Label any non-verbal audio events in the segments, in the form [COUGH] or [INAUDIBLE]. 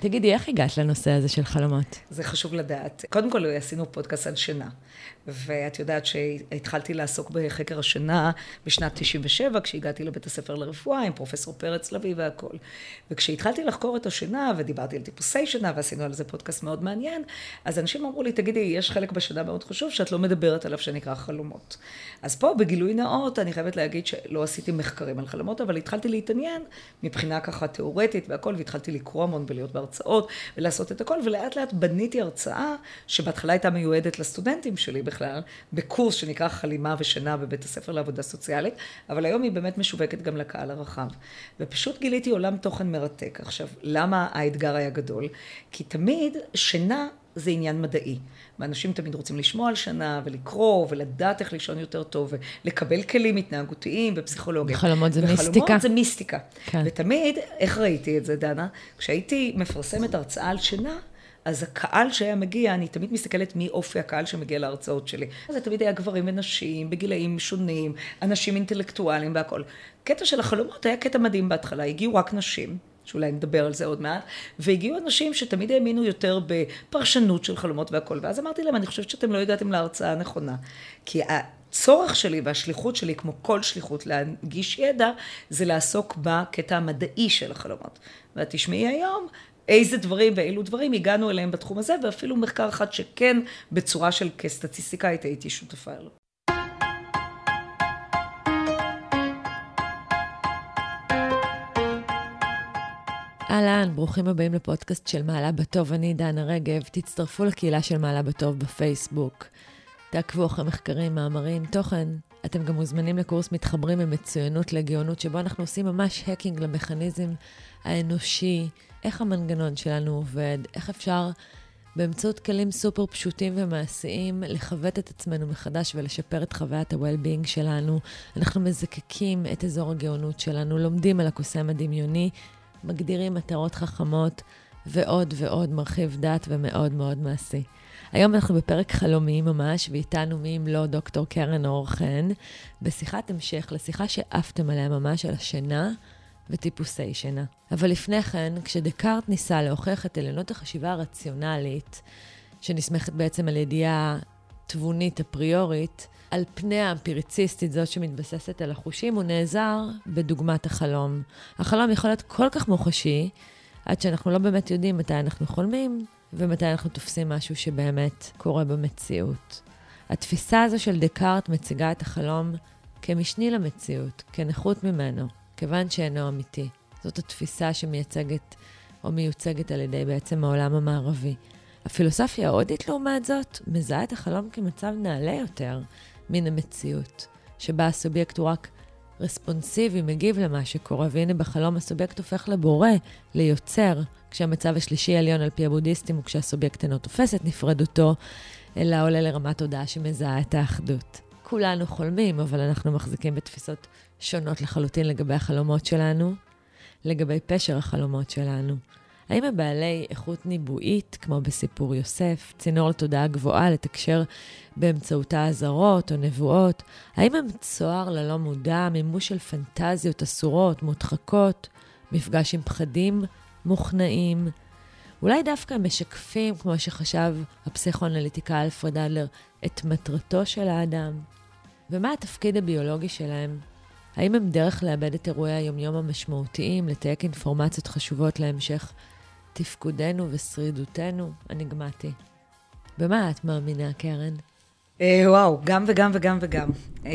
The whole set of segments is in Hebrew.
תגידי, איך הגעת לנושא הזה של חלומות? זה חשוב לדעת. קודם כל, עשינו פודקאסט על שינה. ואת יודעת שהתחלתי לעסוק בחקר השינה בשנת 97, כשהגעתי לבית הספר לרפואה עם פרופסור פרץ לביא והכול. וכשהתחלתי לחקור את השינה, ודיברתי על טיפוסי שינה, ועשינו על זה פודקאסט מאוד מעניין, אז אנשים אמרו לי, תגידי, יש חלק בשינה מאוד חשוב שאת לא מדברת עליו שנקרא חלומות. אז פה, בגילוי נאות, אני חייבת להגיד שלא עשיתי מחקרים על חלומות, אבל התחלתי להתעניין מבחינה ככה תיאורטית והכול, והתחלתי לקרוא המון ולהיות בהרצאות, ולעשות את הכל, ולאט לאט בניתי הרצאה, שבהתחלה הייתה מיועדת לסטודנטים שלי בכלל, בקורס שנקרא חלימה ושינה בבית הספר לעבודה סוציאלית, אבל היום היא באמת משווקת גם לקהל הרחב. ופשוט גיליתי עולם תוכן מרתק. עכשיו, למה האתגר היה גדול? כי תמיד שינה זה עניין מדעי. ואנשים תמיד רוצים לשמוע על שינה, ולקרוא, ולדעת איך לישון יותר טוב, ולקבל כלים התנהגותיים ופסיכולוגיה. חלומות זה וחלומות מיסטיקה. וחלומות זה מיסטיקה. כן. ותמיד, איך ראיתי את זה, דנה? כשהייתי מפרסמת הרצאה על שינה, אז הקהל שהיה מגיע, אני תמיד מסתכלת מי אופי הקהל שמגיע להרצאות שלי. אז זה תמיד היה גברים ונשים, בגילאים שונים, אנשים אינטלקטואלים והכול. קטע של החלומות היה קטע מדהים בהתחלה, הגיעו רק נשים. שאולי נדבר על זה עוד מעט, והגיעו אנשים שתמיד האמינו יותר בפרשנות של חלומות והכל, ואז אמרתי להם, אני חושבת שאתם לא הגעתם להרצאה הנכונה. כי הצורך שלי והשליחות שלי, כמו כל שליחות להנגיש ידע, זה לעסוק בקטע המדעי של החלומות. ואת תשמעי היום איזה דברים ואילו דברים הגענו אליהם בתחום הזה, ואפילו מחקר אחד שכן בצורה של כסטטיסטיקאית הייתי שותפה לו. אהלן, ברוכים הבאים לפודקאסט של מעלה בטוב, אני דנה רגב. תצטרפו לקהילה של מעלה בטוב בפייסבוק. תעקבו אחרי מחקרים, מאמרים, תוכן. אתם גם מוזמנים לקורס מתחברים ממצוינות לגאונות, שבו אנחנו עושים ממש האקינג למכניזם האנושי, איך המנגנון שלנו עובד, איך אפשר באמצעות כלים סופר פשוטים ומעשיים לכבט את עצמנו מחדש ולשפר את חוויית ה-well-being שלנו. אנחנו מזקקים את אזור הגאונות שלנו, לומדים על הקוסם הדמיוני, מגדירים מטרות חכמות ועוד ועוד מרחיב דעת ומאוד מאוד מעשי. היום אנחנו בפרק חלומי ממש, ואיתנו מי אם לא דוקטור קרן אור חן, בשיחת המשך לשיחה שעפתם עליה ממש, על השינה וטיפוסי שינה. אבל לפני כן, כשדקארט ניסה להוכיח את עליונות החשיבה הרציונלית, שנסמכת בעצם על ידיעה תבונית אפריורית, על פני האמפיריציסטית, זאת שמתבססת על החושים, הוא נעזר בדוגמת החלום. החלום יכול להיות כל כך מוחשי, עד שאנחנו לא באמת יודעים מתי אנחנו חולמים, ומתי אנחנו תופסים משהו שבאמת קורה במציאות. התפיסה הזו של דקארט מציגה את החלום כמשני למציאות, כנכות ממנו, כיוון שאינו אמיתי. זאת התפיסה שמייצגת או מיוצגת על ידי בעצם העולם המערבי. הפילוסופיה ההודית, לעומת זאת, מזהה את החלום כמצב נעלה יותר מן המציאות, שבה הסובייקט הוא רק רספונסיבי, מגיב למה שקורה, והנה בחלום הסובייקט הופך לבורא, ליוצר, כשהמצב השלישי העליון על פי הבודהיסטים הוא כשהסובייקט אינו תופס את נפרדותו, אלא עולה לרמת תודעה שמזהה את האחדות. כולנו חולמים, אבל אנחנו מחזיקים בתפיסות שונות לחלוטין לגבי החלומות שלנו, לגבי פשר החלומות שלנו. האם הם בעלי איכות ניבואית, כמו בסיפור יוסף, צינור לתודעה גבוהה לתקשר באמצעותה אזהרות או נבואות? האם הם צוהר ללא מודע, מימוש של פנטזיות אסורות, מודחקות, מפגש עם פחדים מוכנעים? אולי דווקא משקפים, כמו שחשב הפסיכואנליטיקה אלפרד אדלר, את מטרתו של האדם? ומה התפקיד הביולוגי שלהם? האם הם דרך לאבד את אירועי היומיום המשמעותיים, לתייק אינפורמציות חשובות להמשך תפקודנו ושרידותנו הנגמתי. במה את מאמינה, קרן? אה, וואו, גם וגם וגם וגם. אה,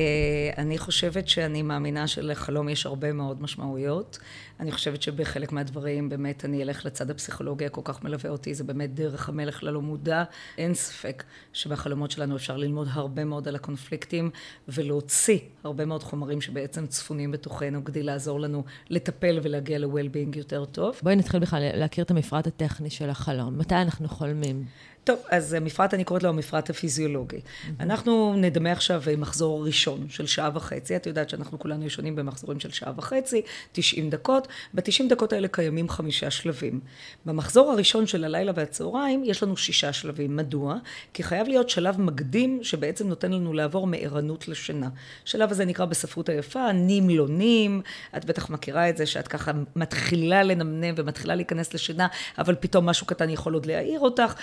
אני חושבת שאני מאמינה שלחלום יש הרבה מאוד משמעויות. אני חושבת שבחלק מהדברים באמת אני אלך לצד הפסיכולוגיה, כל כך מלווה אותי, זה באמת דרך המלך ללא מודע. אין ספק שבחלומות שלנו אפשר ללמוד הרבה מאוד על הקונפליקטים ולהוציא הרבה מאוד חומרים שבעצם צפונים בתוכנו כדי לעזור לנו לטפל ולהגיע ל-well-being יותר טוב. בואי נתחיל בכלל להכיר את המפרט הטכני של החלום. מתי אנחנו חולמים? טוב, אז המפרט, אני קוראת לו המפרט הפיזיולוגי. Mm-hmm. אנחנו נדמה עכשיו מחזור ראשון. של שעה וחצי, את יודעת שאנחנו כולנו ישנים במחזורים של שעה וחצי, 90 דקות, ב-90 דקות האלה קיימים חמישה שלבים. במחזור הראשון של הלילה והצהריים יש לנו שישה שלבים. מדוע? כי חייב להיות שלב מקדים שבעצם נותן לנו לעבור מערנות לשינה. השלב הזה נקרא בספרות היפה נים לא נים, את בטח מכירה את זה שאת ככה מתחילה לנמנם ומתחילה להיכנס לשינה, אבל פתאום משהו קטן יכול עוד להעיר אותך.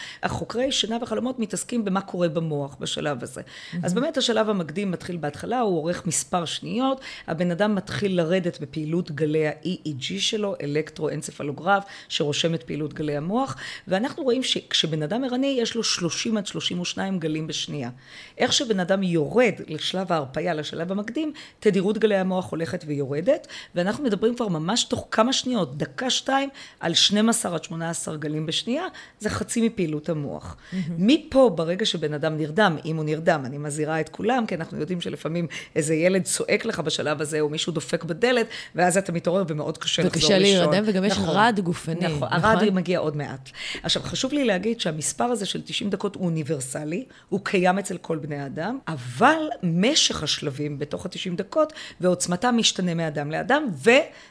החוקרי שינה וחלומות מתעסקים במה קורה במוח בשלב הזה. Mm-hmm. אז באמת השלב המקדים מתחיל בהתחלה, הוא אורך מספר שניות, הבן אדם מתחיל לרדת בפעילות גלי ה-EEG שלו, אלקטרואנצפלוגרף, שרושם את פעילות גלי המוח, ואנחנו רואים שכשבן אדם ערני יש לו 30 עד 32 גלים בשנייה. איך שבן אדם יורד לשלב ההרפאיה, לשלב המקדים, תדירות גלי המוח הולכת ויורדת, ואנחנו מדברים כבר ממש תוך כמה שניות, דקה שתיים, על 12 עד 18 גלים בשנייה, זה חצי מפעילות המוח. Mm-hmm. מפה, ברגע שבן אדם נרדם, אם הוא נרדם, אני מזהירה את כולם, כי אנחנו יודעים שלפעמים איזה ילד צועק לך בשלב הזה, או מישהו דופק בדלת, ואז אתה מתעורר ומאוד קשה לחזור לישון. וקשה להירדם, וגם יש נכון, רעד גופני. נכון, נכון, הרעד מגיע עוד מעט. עכשיו, חשוב לי להגיד שהמספר הזה של 90 דקות הוא אוניברסלי, הוא קיים אצל כל בני אדם, אבל משך השלבים בתוך ה-90 דקות ועוצמתם משתנה מאדם לאדם.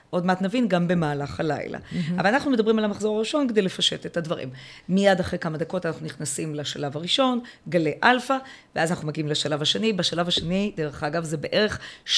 עוד מעט נבין, גם במהלך הלילה. Mm-hmm. אבל אנחנו מדברים על המחזור הראשון כדי לפשט את הדברים. מיד אחרי כמה דקות אנחנו נכנסים לשלב הראשון, גלי אלפא, ואז אנחנו מגיעים לשלב השני. בשלב השני, דרך אגב, זה בערך 7-8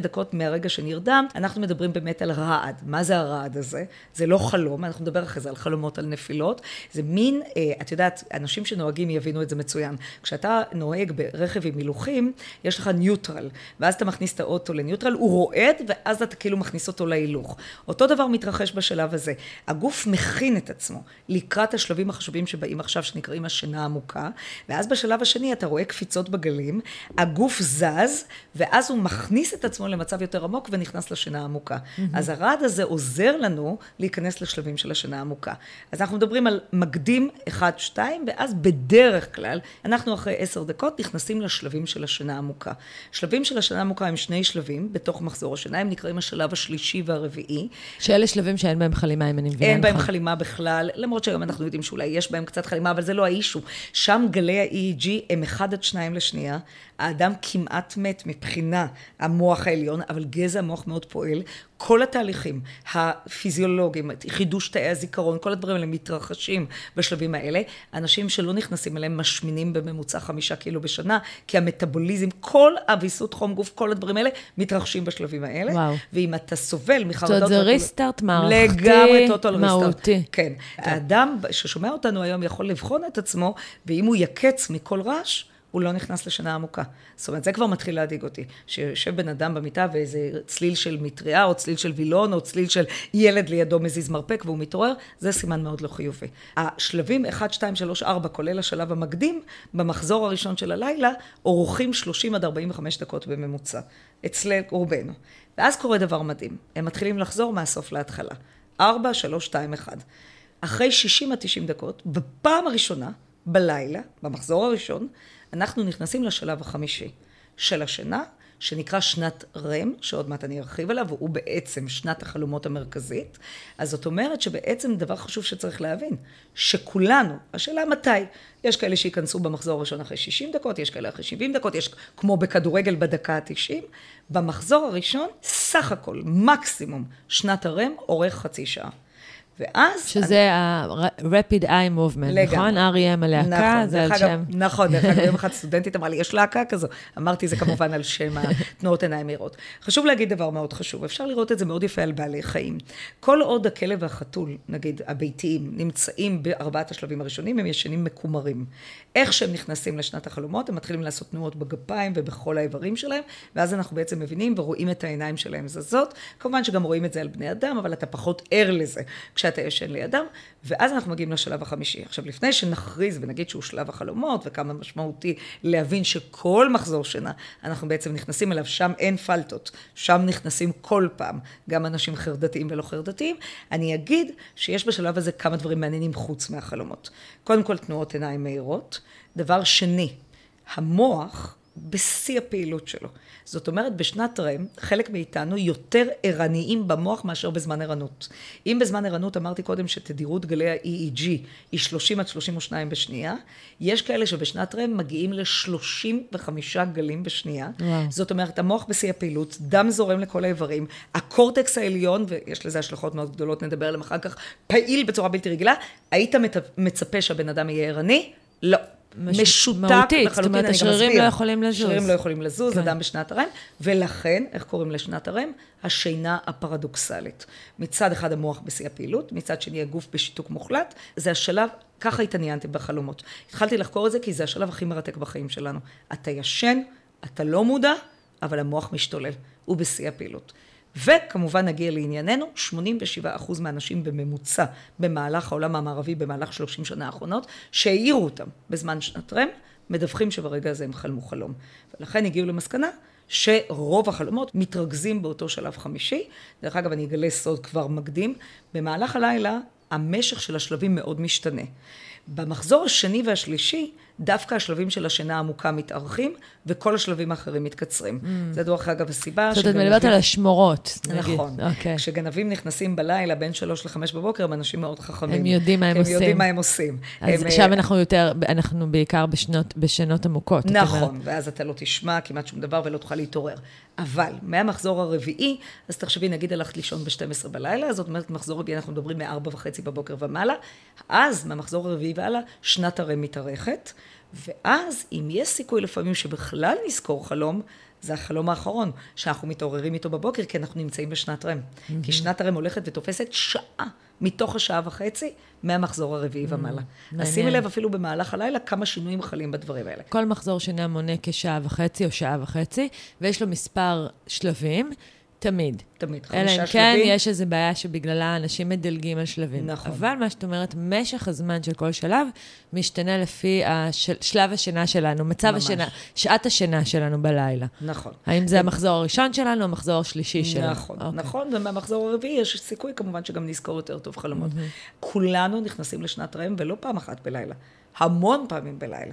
דקות מהרגע שנרדם, אנחנו מדברים באמת על רעד. מה זה הרעד הזה? זה לא חלום, אנחנו נדבר אחרי זה על חלומות, על נפילות. זה מין, אה, את יודעת, אנשים שנוהגים יבינו את זה מצוין. כשאתה נוהג ברכב עם הילוכים, יש לך ניוטרל, ואז אתה מכניס את האוטו לניוטרל, הוא רועד, ואז אתה כאילו מכניס אותו להילוך. אותו דבר מתרחש בשלב הזה. הגוף מכין את עצמו לקראת השלבים החשובים שבאים עכשיו, שנקראים השינה העמוקה, ואז בשלב השני אתה רואה קפיצות בגלים, הגוף זז, ואז הוא מכניס את עצמו למצב יותר עמוק ונכנס לשינה העמוקה. Mm-hmm. אז הרעד הזה עוזר לנו להיכנס לשלבים של השינה העמוקה. אז אנחנו מדברים על מקדים 1-2, ואז בדרך כלל, אנחנו אחרי 10 דקות נכנסים לשלבים של השינה העמוקה. שלבים של השינה העמוקה הם שני שלבים בתוך מחזור השינה, הם נקראים השלב השלישי והרביעי. שאלה שלבים שאין בהם חלימה, אם אני מבינה אין בהם חלימה בכלל, למרות שהיום אנחנו יודעים שאולי יש בהם קצת חלימה, אבל זה לא האישו. שם גלי ה-EEG הם אחד עד שניים לשנייה. האדם כמעט מת מבחינה המוח העליון, אבל גזע המוח מאוד פועל. כל התהליכים הפיזיולוגיים, חידוש תאי הזיכרון, כל הדברים האלה מתרחשים בשלבים האלה. אנשים שלא נכנסים אליהם משמינים בממוצע חמישה קילו בשנה, כי המטאבוליזם, כל הוויסות חום גוף, כל הדברים האלה מתרחשים בשלבים האלה. וואו. ואם אתה סובל מחרדות... זאת אומרת, זה ריסטארט מערכתי, לגמרי טוטל ריסטארט. מהותי. כן. האדם ששומע אותנו היום יכול לבחון את עצמו, ואם הוא יקץ מכל רעש, הוא לא נכנס לשנה עמוקה. זאת אומרת, זה כבר מתחיל להדאיג אותי. שיושב בן אדם במיטה ואיזה צליל של מטריה, או צליל של וילון, או צליל של ילד לידו מזיז מרפק והוא מתעורר, זה סימן מאוד לא חיובי. השלבים 1, 2, 3, 4, כולל השלב המקדים, במחזור הראשון של הלילה, אורכים 30 עד 45 דקות בממוצע. אצל רובנו. ואז קורה דבר מדהים. הם מתחילים לחזור מהסוף להתחלה. 4, 3, 2, 1. אחרי 60 עד 90 דקות, בפעם הראשונה, בלילה, במחזור הראשון, אנחנו נכנסים לשלב החמישי של השינה, שנקרא שנת רם, שעוד מעט אני ארחיב עליו, והוא בעצם שנת החלומות המרכזית. אז זאת אומרת שבעצם דבר חשוב שצריך להבין, שכולנו, השאלה מתי, יש כאלה שייכנסו במחזור הראשון אחרי 60 דקות, יש כאלה אחרי 70 דקות, יש כמו בכדורגל בדקה ה-90. במחזור הראשון, סך הכל, מקסימום, שנת הרם אורך חצי שעה. ואז... שזה ה-Rapid Eye Movement, נכון? R.E.M. הלהקה, נכון, זה על שם... נכון, דרך אגב, [LAUGHS] יום אחד סטודנטית אמרה לי, יש להקה כזו? אמרתי, זה כמובן על שם התנועות עיניים מהירות. חשוב להגיד דבר מאוד חשוב, אפשר לראות את זה מאוד יפה על בעלי חיים. כל עוד הכלב והחתול, נגיד הביתיים, נמצאים בארבעת השלבים הראשונים, הם ישנים מקומרים. איך שהם נכנסים לשנת החלומות, הם מתחילים לעשות תנועות בגפיים ובכל האיברים שלהם, ואז אנחנו בעצם מבינים ורואים את העיניים שלהם זזות. כמובן שגם רואים את זה על בני אדם, אבל אתה פחות ער לזה כשאתה ישן לידם, ואז אנחנו מגיעים לשלב החמישי. עכשיו, לפני שנכריז ונגיד שהוא שלב החלומות, וכמה משמעותי להבין שכל מחזור שינה, אנחנו בעצם נכנסים אליו, שם אין פלטות, שם נכנסים כל פעם, גם אנשים חרדתיים ולא חרדתיים, אני אגיד שיש בשלב הזה כמה דברים מעניינים חוץ מהחלומות. קודם כל, תנועות עיניים מהירות. דבר שני, המוח בשיא הפעילות שלו. זאת אומרת, בשנת רם, חלק מאיתנו יותר ערניים במוח מאשר בזמן ערנות. אם בזמן ערנות אמרתי קודם שתדירות גלי ה-EEG היא 30 עד 32 בשנייה, יש כאלה שבשנת רם מגיעים ל-35 גלים בשנייה. וואו. זאת אומרת, המוח בשיא הפעילות, דם זורם לכל האיברים, הקורטקס העליון, ויש לזה השלכות מאוד גדולות, נדבר עליהן אחר כך, פעיל בצורה בלתי רגילה. היית מצפה שהבן אדם יהיה ערני? לא. מש... משותק מהותית, לחלוטין, זאת אומרת, השרירים לא יכולים לזוז. השרירים לא יכולים לזוז, כן. אדם בשנת הרם, ולכן, איך קוראים לשנת הרם? השינה הפרדוקסלית. מצד אחד המוח בשיא הפעילות, מצד שני הגוף בשיתוק מוחלט, זה השלב, ככה התעניינתי בחלומות. התחלתי לחקור את זה כי זה השלב הכי מרתק בחיים שלנו. אתה ישן, אתה לא מודע, אבל המוח משתולל, הוא בשיא הפעילות. וכמובן נגיע לענייננו, 87% מהאנשים בממוצע במהלך העולם המערבי במהלך 30 שנה האחרונות, שהעירו אותם בזמן שנת רם, מדווחים שברגע הזה הם חלמו חלום. ולכן הגיעו למסקנה שרוב החלומות מתרכזים באותו שלב חמישי. דרך אגב, אני אגלה סוד כבר מקדים, במהלך הלילה המשך של השלבים מאוד משתנה. במחזור השני והשלישי, דווקא השלבים של השינה העמוקה מתארכים, וכל השלבים האחרים מתקצרים. Mm. זה דרך אגב הסיבה שגנבים... זאת אומרת, מדברת על השמורות, נגיד. נכון. Okay. אוקיי. כשגנבים נכנסים בלילה בין שלוש לחמש בבוקר, הם אנשים מאוד חכמים. הם יודעים מה הם, הם עושים. הם יודעים מה הם עושים. אז הם, שם אנחנו יותר, אנחנו בעיקר בשנות, בשנות עמוקות. נכון, ואז אתה לא תשמע כמעט שום דבר ולא תוכל להתעורר. אבל מהמחזור הרביעי, אז תחשבי, נגיד הלכת לישון ב-12 בלילה, זאת אומרת, מחזור רביעי אנחנו מדברים מ-4 וחצי בבוקר ומעלה, אז מהמחזור הרביעי והלאה, שנת הרם מתארכת, ואז אם יש סיכוי לפעמים שבכלל נזכור חלום, זה החלום האחרון, שאנחנו מתעוררים איתו בבוקר, כי אנחנו נמצאים בשנת רם. Mm-hmm. כי שנת הרם הולכת ותופסת שעה מתוך השעה וחצי מהמחזור הרביעי mm-hmm. ומעלה. אז שימי לב אפילו במהלך הלילה כמה שינויים חלים בדברים האלה. כל מחזור שינה מונה כשעה וחצי או שעה וחצי, ויש לו מספר שלבים. תמיד. תמיד, חמישה שלבים. אלא אם כן יש איזו בעיה שבגללה אנשים מדלגים על שלבים. נכון. אבל מה שאת אומרת, משך הזמן של כל שלב משתנה לפי השל, שלב השינה שלנו, מצב ממש. השינה, שעת השינה שלנו בלילה. נכון. האם זה המחזור הראשון שלנו או המחזור השלישי שלנו? נכון, okay. אוקיי. נכון, ובמחזור הרביעי יש סיכוי כמובן שגם נזכור יותר טוב חלומות. Mm-hmm. כולנו נכנסים לשנת רם ולא פעם אחת בלילה, המון פעמים בלילה.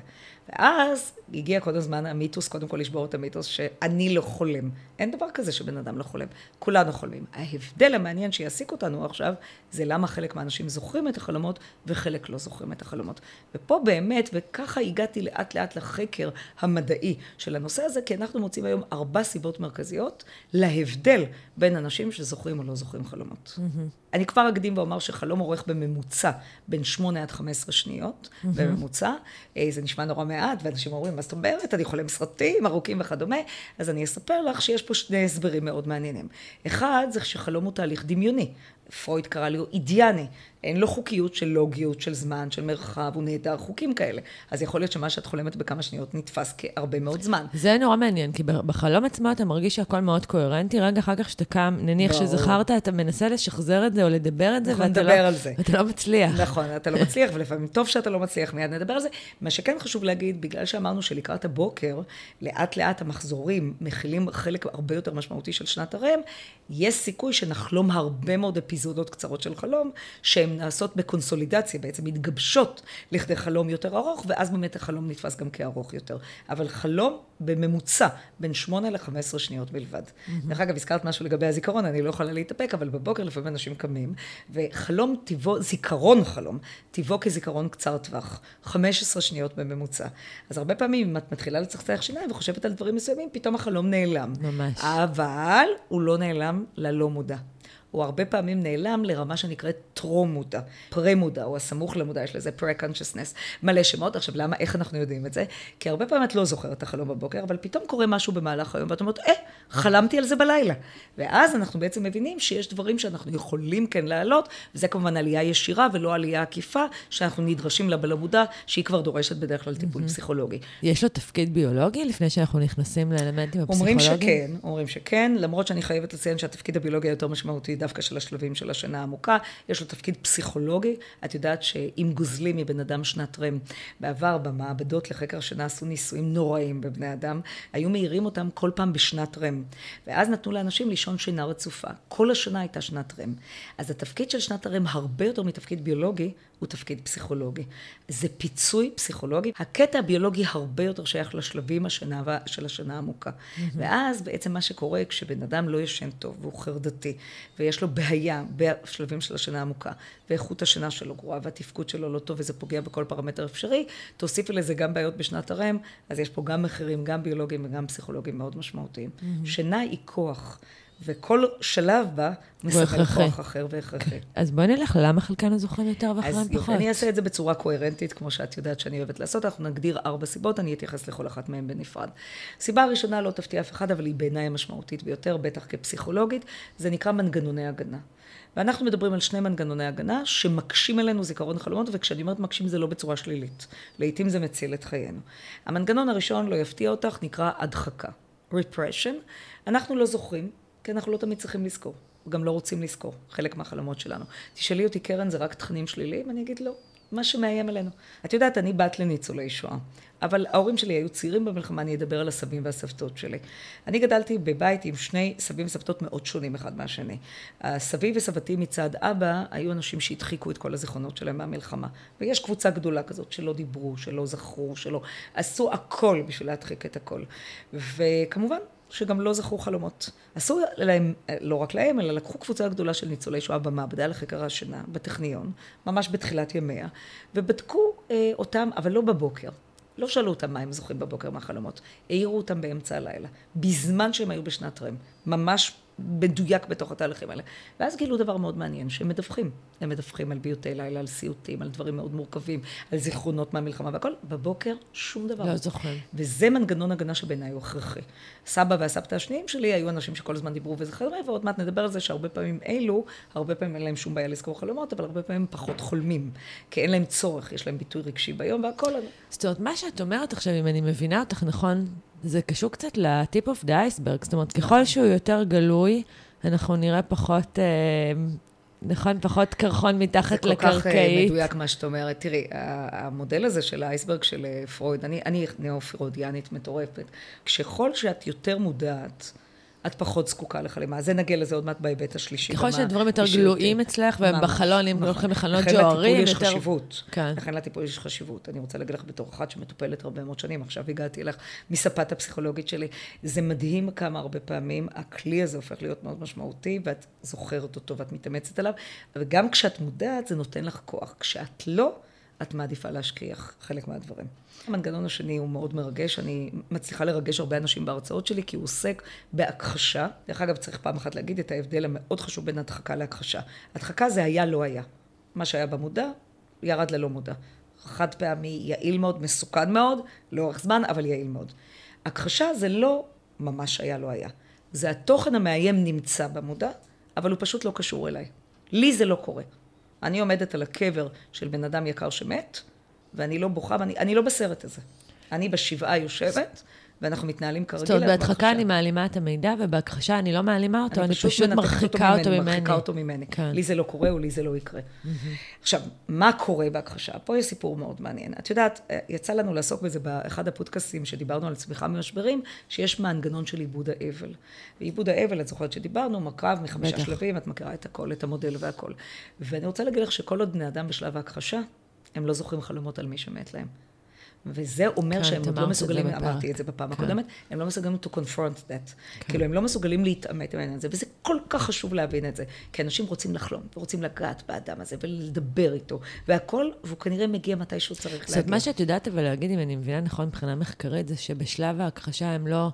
ואז הגיע כל הזמן המיתוס, קודם כל לשבור את המיתוס שאני לא חולם. אין דבר כזה שבן אדם לא חולם. כולנו חולמים. ההבדל המעניין שיעסיק אותנו עכשיו, זה למה חלק מהאנשים זוכרים את החלומות וחלק לא זוכרים את החלומות. ופה באמת, וככה הגעתי לאט לאט לחקר המדעי של הנושא הזה, כי אנחנו מוצאים היום ארבע סיבות מרכזיות להבדל בין אנשים שזוכרים או לא זוכרים חלומות. Mm-hmm. אני כבר אקדים ואומר שחלום אורך בממוצע בין 8 עד 15 שניות, mm-hmm. בממוצע. אה, זה נשמע נורא מעט, ואנשים אומרים, מה זאת אומרת, אני חולם סרטים ארוכים וכדומה. אז אני אספר לך שיש פה שני הסברים מאוד מעניינים. אחד, זה שחלום הוא תהליך דמיוני. פרויד קרא לו אידיאני. אין לו חוקיות של לוגיות, של זמן, של מרחב, הוא נהדר חוקים כאלה. אז יכול להיות שמה שאת חולמת בכמה שניות נתפס כהרבה מאוד זמן. זה נורא מעניין, כי בחלום עצמו אתה מרגיש שהכל מאוד קוהרנטי, רגע אחר כך שאתה קם, נניח בוא. שזכרת, אתה מנסה לשחזר את זה או לדבר את זה, ואתה לא, על זה. ואתה לא מצליח. נכון, אתה לא מצליח, ולפעמים טוב שאתה לא מצליח, מיד נדבר על זה. מה שכן חשוב להגיד, בגלל שאמרנו שלקראת הבוקר, לאט לאט המחזורים מכילים חלק הרבה יותר משמעותי של שנת הרם, יש סיכוי שנחלום הרבה מאוד אפיזודות קצרות של חלום, שהן נעשות בקונסולידציה, בעצם מתגבשות לכדי חלום יותר ארוך, ואז באמת החלום נתפס גם כארוך יותר. אבל חלום בממוצע בין 8 ל-15 שניות בלבד. דרך אגב, הזכרת משהו לגבי הזיכרון, אני לא יכולה להתאפק, אבל בבוקר לפעמים אנשים קמים, וחלום טיבו, זיכרון חלום, טיבו כזיכרון קצר טווח, 15 שניות בממוצע. אז הרבה פעמים, אם את מתחילה לצחצח שיניים וחושבת על דברים מסוימים, פתאום החלום נעלם. ממש. אבל הוא לא נעלם ללא מודע. הוא הרבה פעמים נעלם לרמה שנקראת טרום מודע, פרה מודע, או הסמוך למודע, יש לזה פרה-קונשסנס, מלא שמות. עכשיו, למה, איך אנחנו יודעים את זה? כי הרבה פעמים את לא זוכרת את החלום בבוקר, אבל פתאום קורה משהו במהלך היום, ואת אומרת, אה, חלמתי על זה בלילה. ואז אנחנו בעצם מבינים שיש דברים שאנחנו יכולים כן להעלות, וזה כמובן עלייה ישירה ולא עלייה עקיפה, שאנחנו נדרשים לה בלא מודע, שהיא כבר דורשת בדרך כלל טיפול mm-hmm. פסיכולוגי. יש לו תפקיד ביולוגי לפני שאנחנו נכנסים לאלמנטים הפסיכולוגיים? אומרים שכן, אומרים שכן, למרות שאני חייבת לציין שהתפקיד הביולוגי היותר משמעותי דווקא של השלבים של השינה העמוקה, יש לו תפקיד פסיכולוגי. את יודעת שאם גוזלים מבן אדם שנת רם, בעבר במעבדות לחקר השינה עשו ניסויים נוראים בבני אדם, היו מעירים אותם כל פעם בשנת רם. ואז נתנו לאנשים לישון שינה רצופה. כל השנה הייתה שנת רם. אז התפקיד של שנת הרם הרבה יותר מתפקיד ביולוגי, הוא תפקיד פסיכולוגי. זה פיצוי פסיכולוגי. הקטע הביולוגי הרבה יותר שייך לשלבים השנה של השנה העמוקה. Mm-hmm. ואז בעצם מה שקורה כשבן אדם לא ישן טוב והוא חרדתי, ויש לו בעיה בשלבים של השנה העמוקה, ואיכות השינה שלו גרועה, והתפקוד שלו לא טוב, וזה פוגע בכל פרמטר אפשרי, תוסיפי לזה גם בעיות בשנת הרם, אז יש פה גם מחירים, גם ביולוגיים וגם פסיכולוגיים מאוד משמעותיים. Mm-hmm. שינה היא כוח. וכל שלב בה מסמל כוח אחר והכרחי. אז בואי נלך ללמה חלקנו זוכרים יותר ואחרים פחות. אני אעשה את זה בצורה קוהרנטית, כמו שאת יודעת שאני אוהבת לעשות. אנחנו נגדיר ארבע סיבות, אני אתייחס לכל אחת מהן בנפרד. סיבה הראשונה לא תפתיע אף אחד, אבל היא בעיניי המשמעותית ביותר, בטח כפסיכולוגית, זה נקרא מנגנוני הגנה. ואנחנו מדברים על שני מנגנוני הגנה שמקשים עלינו זיכרון חלומות, וכשאני אומרת מקשים זה לא בצורה שלילית. לעתים זה מציל את חיינו. המנגנון הראשון, לא יפתיע אותך, נקרא הדחקה. repression. אנחנו לא זוכרים, כי אנחנו לא תמיד צריכים לזכור. גם לא רוצים לזכור, חלק מהחלומות שלנו. תשאלי אותי, קרן, זה רק תכנים שליליים? אני אגיד, לא. מה שמאיים עלינו. את יודעת, אני בת לניצולי שואה, אבל ההורים שלי היו צעירים במלחמה, אני אדבר על הסבים והסבתות שלי. אני גדלתי בבית עם שני סבים וסבתות מאוד שונים אחד מהשני. הסבי וסבתי מצד אבא היו אנשים שהדחיקו את כל הזיכרונות שלהם מהמלחמה. ויש קבוצה גדולה כזאת שלא דיברו, שלא זכרו, שלא... עשו הכל בשביל להדחיק את הכל. וכמובן, שגם לא זכרו חלומות. עשו להם, לא רק להם, אלא לקחו קבוצה גדולה של ניצולי שואה במעבדה לחקר השינה, בטכניון, ממש בתחילת ימיה, ובדקו אה, אותם, אבל לא בבוקר. לא שאלו אותם מה הם זוכרים בבוקר מהחלומות, העירו אותם באמצע הלילה, בזמן שהם היו בשנת רם, ממש מדויק בתוך התהליכים האלה. ואז גילו דבר מאוד מעניין, שהם מדווחים. הם מדווחים על ביוטי לילה, על סיוטים, על דברים מאוד מורכבים, על זיכרונות מהמלחמה והכל. בבוקר, שום דבר. לא זוכר. וזה מנגנון הגנה שבעיניי הוא הכרחי. סבא והסבתא השניים שלי היו אנשים שכל הזמן דיברו וזכרו, ועוד מעט נדבר על זה שהרבה פעמים אלו, הרבה פעמים אין להם שום בעיה לזכור חלומות, אבל הרבה פעמים פחות חולמים. כי אין להם צורך, יש להם ביטוי רגשי ביום והכל. זאת אומרת, מה שאת אומרת עכשיו, אם אני מבינה אותך נכון, זה קשור קצת ל tip of the iceberg, זאת אומרת, ככל שהוא יותר גלוי, אנחנו נראה פחות, אה, נכון, פחות קרחון מתחת לקרקעית. זה כל כך אה, מדויק מה שאת אומרת. תראי, המודל הזה של ה iceberg של אה, פרויד, אני, אני נאו-פרוידיאנית מטורפת. ככל שאת יותר מודעת, את פחות זקוקה לחלימה. אז נגיע לזה עוד מעט בהיבט השלישי. ככל שהדברים יותר גלויים אצלך, והם בחלון, אם נכון. הולכים לחלונות ג'והרי, יותר... לכן לטיפול יש חשיבות. כן. לכן לטיפול יש חשיבות. אני רוצה להגיד לך בתור אחת שמטופלת הרבה מאוד שנים, עכשיו הגעתי אליך מספת הפסיכולוגית שלי. זה מדהים כמה הרבה פעמים הכלי הזה הופך להיות מאוד משמעותי, ואת זוכרת אותו ואת מתאמצת עליו, וגם כשאת מודעת זה נותן לך כוח. כשאת לא, את מעדיפה להשכיח חלק מהדברים. המנגנון השני הוא מאוד מרגש, אני מצליחה לרגש הרבה אנשים בהרצאות שלי, כי הוא עוסק בהכחשה. דרך אגב, צריך פעם אחת להגיד את ההבדל המאוד חשוב בין הדחקה להכחשה. הדחקה זה היה, לא היה. מה שהיה במודע, ירד ללא מודע. חד פעמי, יעיל מאוד, מסוכן מאוד, לאורך זמן, אבל יעיל מאוד. הכחשה זה לא ממש היה, לא היה. זה התוכן המאיים נמצא במודע, אבל הוא פשוט לא קשור אליי. לי זה לא קורה. אני עומדת על הקבר של בן אדם יקר שמת, ואני לא בוכה, ואני לא בסרט הזה. אני בשבעה יושבת, ואנחנו מתנהלים כרגיל. זאת אומרת, בהדחקה אני מעלימה את המידע, ובהכחשה אני לא מעלימה אותו, אני פשוט מרחיקה אותו ממני. מרחיקה אותו ממני. כן. לי זה לא קורה, או לי זה לא יקרה. עכשיו, מה קורה בהכחשה? פה יש סיפור מאוד מעניין. את יודעת, יצא לנו לעסוק בזה באחד הפודקאסטים שדיברנו על צמיחה ממשברים, שיש מנגנון של עיבוד האבל. ועיבוד האבל, את זוכרת שדיברנו, מרכב מחמישה שלבים, את מכירה את הכל, את המודל והכל. ואני רוצה להגיד לך שכל עוד בני אדם בשלב ההכחשה, הם לא זוכרים חלומות על מי שמת להם. וזה אומר כן, שהם עוד לא מסוגלים, אמרתי את זה בפעם כן. הקודמת, הם לא מסוגלים to confront that. כן. כאילו, הם לא מסוגלים להתעמת עם העניין הזה, וזה כל כך חשוב להבין את זה. כי אנשים רוצים לחלום, ורוצים לגעת באדם הזה, ולדבר איתו, והכל, והוא כנראה מגיע מתי שהוא צריך להגיע. זאת אומרת, מה שאת יודעת אבל להגיד, אם אני מבינה נכון מבחינה מחקרית, זה שבשלב ההכחשה הם לא...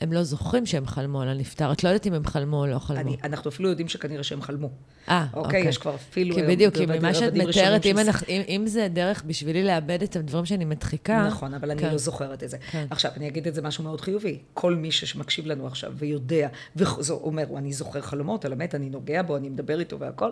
הם לא זוכרים שהם חלמו על הנפטר. את לא יודעת אם הם חלמו או לא חלמו. אני, אנחנו אפילו יודעים שכנראה שהם חלמו. אה, אוקיי. אוקיי, יש כבר אפילו... כי בדיוק, כי ממה שאת מתארת, אם, אנחנו, אם, אם זה דרך בשבילי לאבד את הדברים שאני מדחיקה... נכון, אבל כן. אני לא זוכרת את זה. כן. עכשיו, אני אגיד את זה משהו מאוד חיובי. כל מי שמקשיב לנו עכשיו ויודע, ואומר, אני זוכר חלומות על המת, אני נוגע בו, אני מדבר איתו והכל,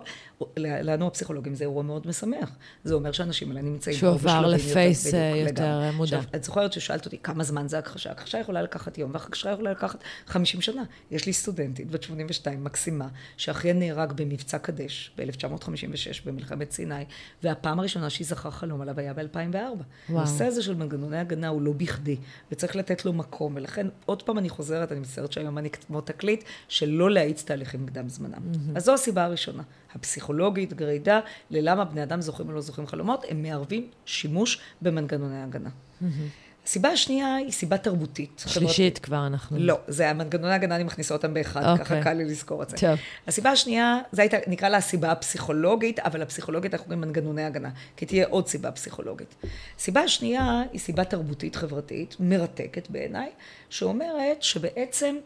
לנו הפסיכולוגים זה אירוע מאוד משמח. זה אומר שאנשים האלה נמצאים... שהוא עבר לפייס יותר, יותר מודע. עכשיו, את זוכרת ששאלת אותי כמה זמן זה הכחשה? הכחשה יכולה לקחת יום, והכחשה יכול לקחת 50 שנה. יש לי סטודנטית בת 82, מקסימה, שאחיה נהרג במבצע קדש ב-1956 במלחמת סיני, והפעם הראשונה שהיא זכרה חלום עליו היה ב-2004. הנושא הזה של מנגנוני הגנה הוא לא בכדי, וצריך לתת לו מקום, ולכן עוד פעם אני חוזרת, אני מצטערת שהיום אני כמו תקליט, שלא להאיץ תהליכים קדם זמנם. Mm-hmm. אז זו הסיבה הראשונה, הפסיכולוגית, גרידה, ללמה בני אדם זוכרים או לא זוכרים חלומות, הם מערבים שימוש במנגנוני הגנה. Mm-hmm. הסיבה השנייה היא סיבה תרבותית. שלישית כבר אנחנו... לא, זה המנגנוני הגנה, אני מכניסה אותם באחד, okay. ככה אוקיי. קל לי לזכור את זה. טוב. הסיבה השנייה, זה הייתה, נקרא לה הסיבה הפסיכולוגית, אבל הפסיכולוגית אנחנו קוראים מנגנוני הגנה, כי תהיה עוד סיבה פסיכולוגית. הסיבה השנייה היא סיבה תרבותית חברתית, מרתקת בעיניי, שאומרת שבעצם,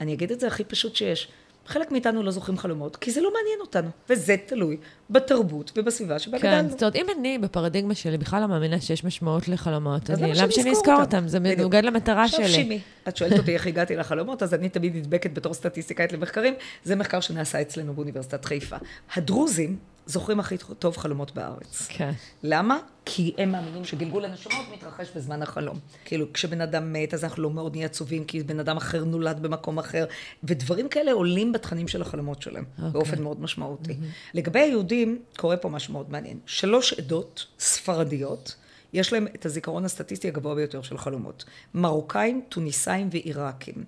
אני אגיד את זה הכי פשוט שיש, חלק מאיתנו לא זוכרים חלומות, כי זה לא מעניין אותנו, וזה תלוי בתרבות ובסביבה שבה כן, גדלנו. זאת אומרת, אם אני בפרדיגמה שלי בכלל לא מאמינה שיש משמעות לחלומות, אז אני, למה שאני אזכור אותם? זה. מנוגד למטרה עכשיו שלי. שימי, את שואלת אותי איך הגעתי לחלומות, אז אני תמיד נדבקת בתור סטטיסטיקאית למחקרים, זה מחקר שנעשה אצלנו באוניברסיטת חיפה. הדרוזים זוכרים הכי טוב חלומות בארץ. כן. למה? כי הם מאמינים שגלגול הנשמות מתרחש בזמן החלום. כאילו, כשבן אדם מת, אז אנחנו לא מאוד נהיה עצובים, כי בן אדם אחר נולד במקום אחר, ודברים כאלה עולים בתכנים של החלומות שלהם, okay. אוקיי. באופן מאוד משמעותי. Mm-hmm. לגבי היהודים, קורה פה משהו מאוד מעניין. שלוש עדות ספרדיות, יש להם את הזיכרון הסטטיסטי הגבוה ביותר של חלומות. מרוקאים, טוניסאים ועיראקים.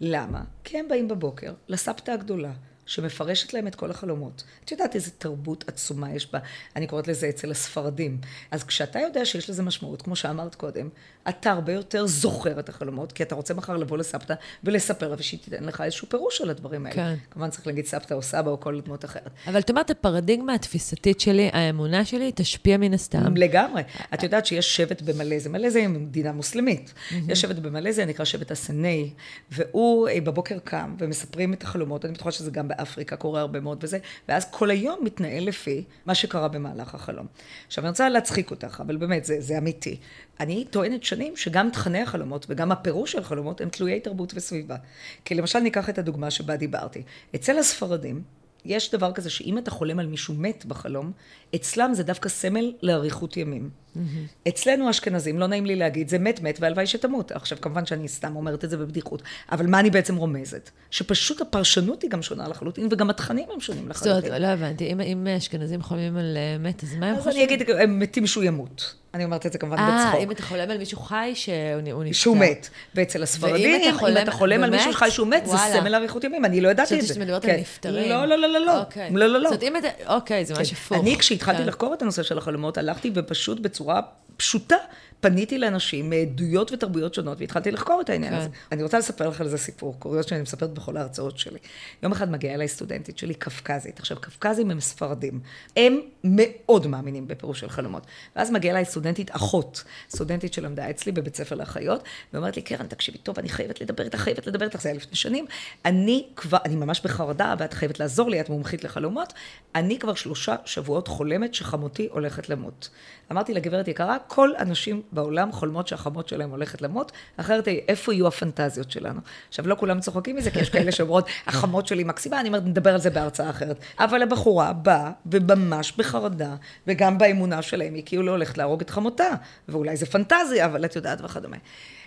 למה? כי הם באים בבוקר לסבתא הגדולה. שמפרשת להם את כל החלומות. את יודעת איזה תרבות עצומה יש בה, אני קוראת לזה אצל הספרדים. אז כשאתה יודע שיש לזה משמעות, כמו שאמרת קודם, אתה הרבה יותר זוכר את החלומות, כי אתה רוצה מחר לבוא לסבתא ולספר לה ושהיא תיתן לך איזשהו פירוש על הדברים האלה. כן. כמובן צריך להגיד סבתא או סבא או כל דמות אחרת. אבל את אומרת, הפרדיגמה התפיסתית שלי, האמונה שלי, תשפיע מן הסתם. לגמרי. את יודעת שיש שבט במלזיה, מלזיה היא מדינה מוסלמית. יש שבט במלזיה, נקרא שבט הסני, והוא אה, בבוקר קם ומספרים את החלומות, אני בטוחה שזה גם באפריקה קורה הרבה מאוד וזה, ואז כל היום מתנהל לפי מה שקרה במהלך החלום. עכשיו, אני רוצה להצחיק אותך, אבל באמת, זה, זה אמיתי. אני טוענת שנים שגם תכני החלומות וגם הפירוש של חלומות הם תלויי תרבות וסביבה. כי למשל ניקח את הדוגמה שבה דיברתי. אצל הספרדים, יש דבר כזה שאם אתה חולם על מישהו מת בחלום, אצלם זה דווקא סמל לאריכות ימים. Mm-hmm. אצלנו האשכנזים, לא נעים לי להגיד, זה מת מת והלוואי שתמות. עכשיו, כמובן שאני סתם אומרת את זה בבדיחות, אבל מה אני בעצם רומזת? שפשוט הפרשנות היא גם שונה לחלוטין, וגם התכנים הם שונים זאת לחלוטין. לא הבנתי, אם- אם אשכנזים חולמים על אה, מת, אז מה הם אז חושבים? אני אגיד, הם מתים שהוא ימות. אני אומרת את זה כמובן אה, בצחוק. אם אתה חולם על מישהו חי שהוא נפטר. שהוא מת. ואצל הספרדים, ואם אתה חולם- אם אתה חולם על? מישהו שחי שהוא מת, זה. סמל אריכות ימים. אני לא ידעתי את חשבתי זה. שאת מדברת כן. על נפטרים. לא, לא, לא, לא, לא. אוקיי. לא, לא, לא. זאת אומרת, אם אתה... אוקיי, זה ממש הפוך. אני, כשהתחלתי כן. לחקור את הנושא של החלומות, הלכתי ופשוט בצורה פשוטה פניתי לאנשים מעדויות ותרבויות שונות, והתחלתי לחקור את העניין כן. הזה. אני רוצה לספר לך על זה סיפור, קוריוז שאני מספרת בכל ההרצאות שלי. יום אחד מגיעה אליי סטודנטית שלי, קווקזית. עכשיו, קווקזים הם ספרדים. הם מאוד מאמינים בפירוש של חלומות. ואז מגיעה אליי סטודנטית אחות, סטודנטית שלמדה אצלי בבית ספר לאחיות, ואומרת לי, קרן, תקשיבי טוב, אני חייבת לדבר איתך, חייבת לדבר איתך, זה היה לפני שנים. אני כבר, אני ממש בחרדה, ואת חייבת לעזור לי, את מומחית לחלומות. אני כבר שלושה שבועות חולמת שחמותי הולכת למות. אמרתי לגברת יקרה, כל הנשים בעולם חולמות שהחמות שלהם הולכת למות, אחרת איפה יהיו הפנטזיות שלנו? עכשיו, לא כולם צוחקים מזה, כי יש כאלה שאומרות, [LAUGHS] החמות שלי מקסימה, אני אומרת, נדבר על זה בהרצאה אחרת. אבל הבחורה באה, וממש בחרדה, וגם באמונה שלהם, היא כאילו הולכת להרוג את חמותה, ואולי זה פנטזיה, אבל את יודעת וכדומה.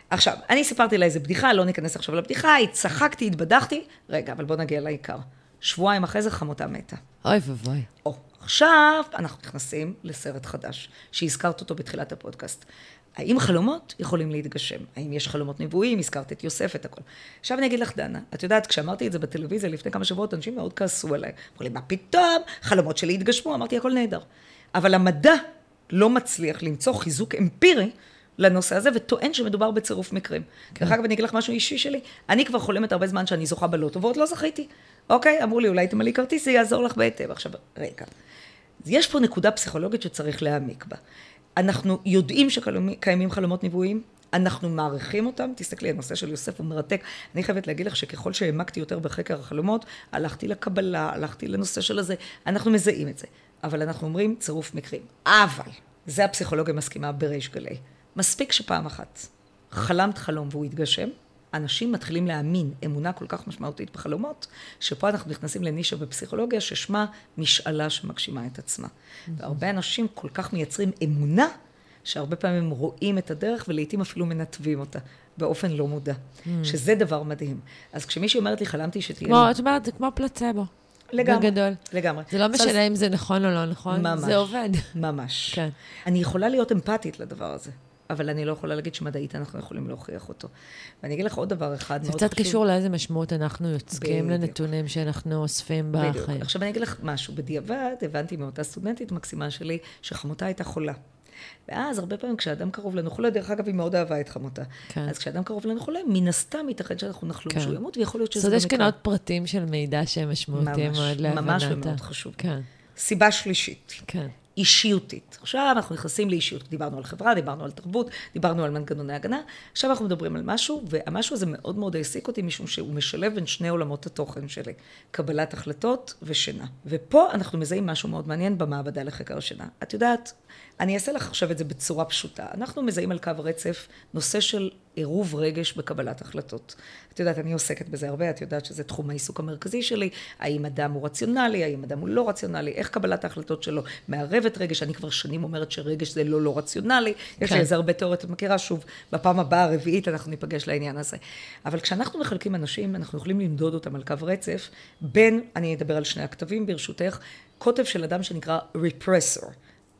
עכשיו, אני סיפרתי לה איזה בדיחה, לא ניכנס עכשיו לבדיחה, צחקתי, התבדחתי, רגע, אבל בוא נגיע לעיקר. שבועיים אחרי זה חמותה מתה. אוי ואבוי. או, עכשיו אנחנו נכנסים לסרט חדש, שהזכרת אותו בתחילת הפודקאסט. האם חלומות יכולים להתגשם? האם יש חלומות נבואים? הזכרת את יוסף, את הכל. עכשיו אני אגיד לך, דנה, את יודעת, כשאמרתי את זה בטלוויזיה לפני כמה שבועות, אנשים מאוד כעסו עליי. אמרו לי, מה פתאום? חלומות שלי התגשמו. אמרתי, הכל נהדר. אבל המדע לא מצליח למצוא חיזוק אמפירי לנושא הזה, וטוען שמדובר בצירוף מקרים. כן. דרך אגב, אני אגיד לך משהו אישי שלי, אני כבר חולמת הרבה זמן שאני זוכה בלוטו, ועוד לא זכיתי. אוקיי? אמרו לי, אולי תמלאי כרטיס, זה יעזור לך בהיטב. עכשיו, רגע. יש פה נקודה פסיכולוגית שצריך להעמיק בה. אנחנו יודעים שקיימים חלומות נבואיים, אנחנו מעריכים אותם, תסתכלי, הנושא של יוסף הוא מרתק. אני חייבת להגיד לך שככל שהעמקתי יותר בחקר החלומות, הלכתי לקבלה, הלכתי לנושא של הזה, אנחנו מזהים את זה. אבל אנחנו אומרים צירוף מקרים. אבל, זה הפסיכולוגיה מסכימה בריש גלי. מספיק שפעם אחת חלמת חלום והוא התגשם, אנשים מתחילים להאמין אמונה כל כך משמעותית בחלומות, שפה אנחנו נכנסים לנישה בפסיכולוגיה ששמה משאלה שמגשימה את עצמה. והרבה אנשים כל כך מייצרים אמונה, שהרבה פעמים רואים את הדרך ולעיתים אפילו מנתבים אותה. באופן לא מודע, mm. שזה דבר מדהים. אז כשמישהי אומרת לי, חלמתי שתהיה... כמו, את אומרת, זה כמו פלצבו. לגמרי. בגדול. לגמרי. זה לא משנה אם זה נכון או לא נכון, ממש, זה עובד. ממש. כן. אני יכולה להיות אמפתית לדבר הזה, אבל אני לא יכולה להגיד שמדעית אנחנו יכולים להוכיח אותו. ואני אגיד לך עוד דבר אחד זה מאוד חשוב. קצת קשור לאיזה משמעות אנחנו יוצקים בדיוק. לנתונים שאנחנו אוספים בדיוק. בחיים. עכשיו אני אגיד לך משהו, בדיעבד הבנתי מאותה סטודנטית מקסימה שלי, שחמותה הייתה חולה. ואז הרבה פעמים כשאדם קרוב לנו חולה, דרך אגב, היא מאוד אהבה את חמותה. כן. אז כשאדם קרוב לנו חולה, מן הסתם ייתכן שאנחנו נחלום כן. שהוא ימות, ויכול להיות זאת שזה אומרת, יש כאן. עוד פרטים של מידע שהם משמעותיים ממש, מאוד להבנת. ממש ומאוד חשוב. כן, סיבה שלישית, כן. אישיותית. עכשיו אנחנו נכנסים לאישיות. דיברנו על חברה, דיברנו על תרבות, דיברנו על מנגנוני הגנה. עכשיו אנחנו מדברים על משהו, והמשהו הזה מאוד מאוד העסיק אותי, משום שהוא משלב בין שני עולמות התוכן שלי. קבלת החלטות ושינה. ופה אנחנו מזהים משהו מאוד מעניין במעבדה לחקר השינה. את יודעת, אני אעשה לך עכשיו את זה בצורה פשוטה. אנחנו מזהים על קו הרצף נושא של עירוב רגש בקבלת החלטות. את יודעת, אני עוסקת בזה הרבה, את יודעת שזה תחום העיסוק המרכזי שלי, האם אדם הוא רציונלי, האם אדם הוא לא רציונלי, איך קבלת ההחלטות שלו מערבת רגש, אני כבר שנים אומרת שרגש זה לא לא רציונלי, יש כן. לי איזה הרבה תיאוריות, את מכירה שוב, בפעם הבאה, הרביעית, אנחנו ניפגש לעניין הזה. אבל כשאנחנו מחלקים אנשים, אנחנו יכולים למדוד אותם על קו רצף, בין, אני אדבר על שני הכתבים ברשותך, קוטב של אדם שנקרא repressor,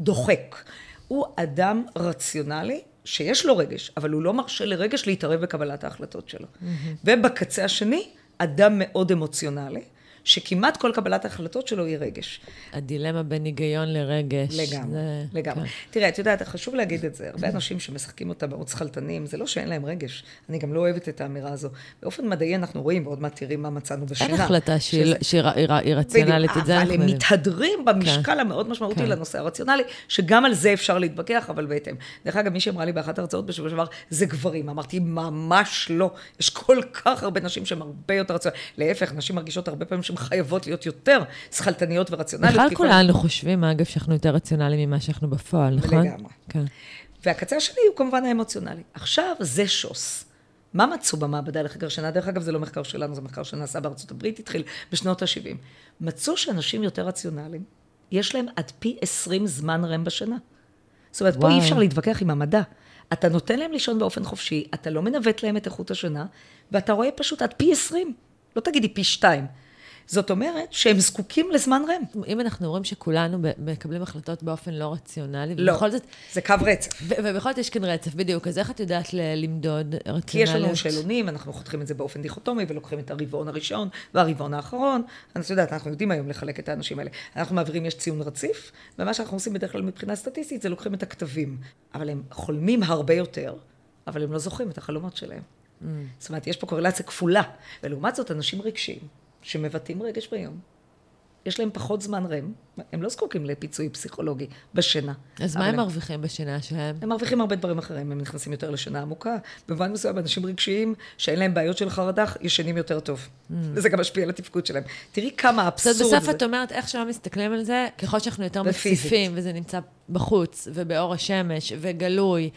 דוחק. הוא אדם רציונלי, שיש לו רגש, אבל הוא לא מרשה לרגש להתערב בקבלת ההחלטות שלו. ובקצה השני, אדם מאוד אמוציונלי, שכמעט כל קבלת ההחלטות שלו היא רגש. הדילמה בין היגיון לרגש. לגמרי, זה- לגמרי. כן. תראה, את יודעת, חשוב להגיד את זה, הרבה אנשים שמשחקים אותה מאוד שכלתנים, זה לא שאין להם רגש. אני גם לא אוהבת את האמירה הזו. באופן מדעי אנחנו רואים, ועוד מעט תראי מה מצאנו בשינה. אין החלטה שזה- שהיא רציונלית, את זה אבל אנחנו הם יודעים. מתהדרים במשקל המאוד משמעותי כן. לנושא הרציונלי, שגם על זה אפשר להתווכח, אבל בהתאם. דרך אגב, מי שאמרה לי באחת ההרצאות בשבוע שעבר, זה גברים. אמרתי, ממש לא. יש כל כך הרבה נשים שהן הרבה יותר רציונליות. להפך, נשים מרגישות הרבה פעמים שהן חייבות להיות יותר שכלתניות ורציונליות. בכלל כולנו חושבים, אגב, שאנחנו יותר רציונליים ממה שאנחנו בפועל, נכון? לגמרי. כן. והקצה השני הוא כמובן האמוציונלי. עכשיו זה שוס. מה מצאו במעבדה לחקר שינה? דרך אגב, זה לא מחקר שלנו, זה מחקר שנעשה בארצות הברית, התחיל בשנות ה-70. מצאו שאנשים יותר רציונליים, יש להם עד פי 20 זמן רם בשינה. זאת אומרת, פה וואו. אי אפשר להתווכח עם המדע. אתה נותן להם לישון באופן חופשי, אתה לא מנווט להם את איכות השינה, ואתה רואה פשוט עד פי 20. לא תגידי פי 2. זאת אומרת שהם זקוקים לזמן רם. אם אנחנו רואים שכולנו מקבלים החלטות באופן לא רציונלי, לא, ובכל זאת, זה קו רצף. ובכל זאת יש כאן רצף, בדיוק, אז איך את יודעת למדוד רציונליות? כי יש לנו שאלונים, אנחנו חותכים את זה באופן דיכוטומי, ולוקחים את הרבעון הראשון והרבעון האחרון. את יודעת, אנחנו יודעים היום לחלק את האנשים האלה. אנחנו מעבירים, יש ציון רציף, ומה שאנחנו עושים בדרך כלל מבחינה סטטיסטית, זה לוקחים את הכתבים. אבל הם חולמים הרבה יותר, אבל הם לא זוכרים את החלומות שלהם. Mm. זאת אומרת, יש פה קורלציה כפולה. ולעומת זאת, אנשים רגשיים, שמבטאים רגש ביום, יש להם פחות זמן רם, הם לא זקוקים לפיצוי פסיכולוגי בשינה. אז מה הם מרוויחים בשינה שלהם? הם מרוויחים הרבה דברים אחרים, הם נכנסים יותר לשינה עמוקה. במובן מסוים, אנשים רגשיים שאין להם בעיות של חרדה, ישנים יותר טוב. וזה גם משפיע על התפקוד שלהם. תראי כמה אבסורד זה. בסוף את אומרת, איך שלא מסתכלים על זה, ככל שאנחנו יותר. מציפים, וזה נמצא בחוץ, ובאור השמש, וגלוי.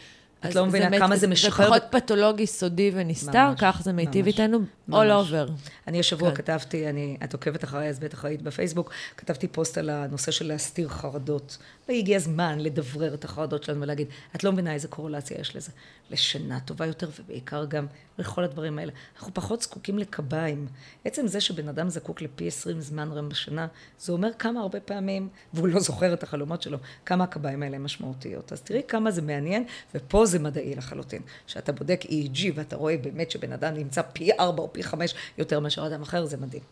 את לא מבינה כמה זה משחרר פחות פתולוגי, סודי ונסתר, כך זה מיטיב איתנו, all over. אני השבוע כן. כתבתי, אני, את עוקבת אחריי, אז בטח ראית בפייסבוק, כתבתי פוסט על הנושא של להסתיר חרדות. והגיע הזמן לדברר את החרדות שלנו ולהגיד, את לא מבינה איזה קורלציה יש לזה. לשינה טובה יותר, ובעיקר גם לכל הדברים האלה. אנחנו פחות זקוקים לקביים. עצם זה שבן אדם זקוק לפי 20 זמן רם בשינה, זה אומר כמה הרבה פעמים, והוא לא זוכר את החלומות שלו, כמה הקביים האלה משמעותיות. אז תראי כמה זה מעניין, ופה זה מדעי לחלוטין. כשאתה בודק EEG ואתה רואה באמת שבן אדם נמצא פי 4 או פי 5 יותר מאשר אדם אחר, זה מדהים.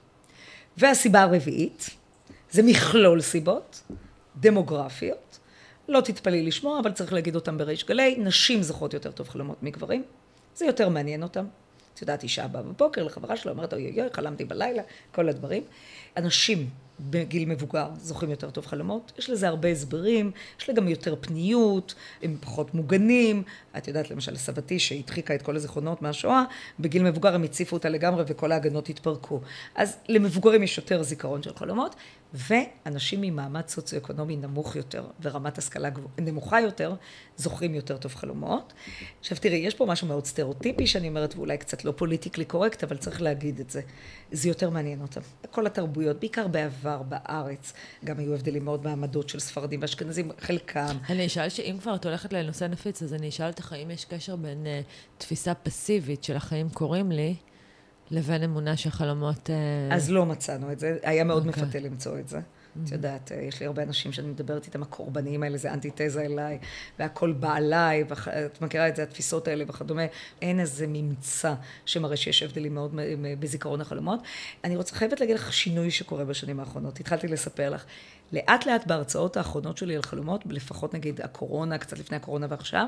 והסיבה הרביעית, זה מכלול סיבות, דמוגרפיות. לא תתפלאי לשמוע, אבל צריך להגיד אותם בריש גלי. נשים זוכרות יותר טוב חלומות מגברים. זה יותר מעניין אותם. את יודעת, אישה באה בבוקר לחברה שלה, אומרת, אוי אוי אוי, חלמתי בלילה, כל הדברים. אנשים בגיל מבוגר זוכרים יותר טוב חלומות. יש לזה הרבה הסברים, יש להם גם יותר פניות, הם פחות מוגנים. את יודעת, למשל, סבתי שהדחיקה את כל הזיכרונות מהשואה, בגיל מבוגר הם הציפו אותה לגמרי וכל ההגנות התפרקו. אז למבוגרים יש יותר זיכרון של חלומות, ואנשים ממעמד סוציו-אקונומי נמוך יותר ורמת השכלה נמוכה יותר, זוכרים יותר טוב חלומות. עכשיו תראי, יש פה משהו מאוד סטריאוטיפי שאני אומרת, ואולי קצת לא politically correct, אבל צריך להגיד את זה. זה יותר מעניין אותם. כל התרבויות, בעיקר בעבר, בארץ, גם היו הבדלים מאוד בעמדות של ספרדים ואשכנזים, חלקם. אני אשאל שאם כבר את הולכת לנושא נפיץ, אז אני אשאל אותך האם יש קשר בין uh, תפיסה פסיבית של החיים קורים לי, לבין אמונה שהחלומות... Uh... אז לא מצאנו את זה, היה מאוד okay. אוקיי. מפתה למצוא את זה. את יודעת, יש לי הרבה אנשים שאני מדברת איתם, הקורבניים האלה, זה אנטיתזה אליי, והכל בא עליי, ואת מכירה את זה, התפיסות האלה וכדומה. אין איזה ממצא שמראה שיש הבדלים מאוד בזיכרון החלומות. אני רוצה, חייבת להגיד לך שינוי שקורה בשנים האחרונות. התחלתי לספר לך. לאט לאט בהרצאות האחרונות שלי על חלומות, לפחות נגיד הקורונה, קצת לפני הקורונה ועכשיו,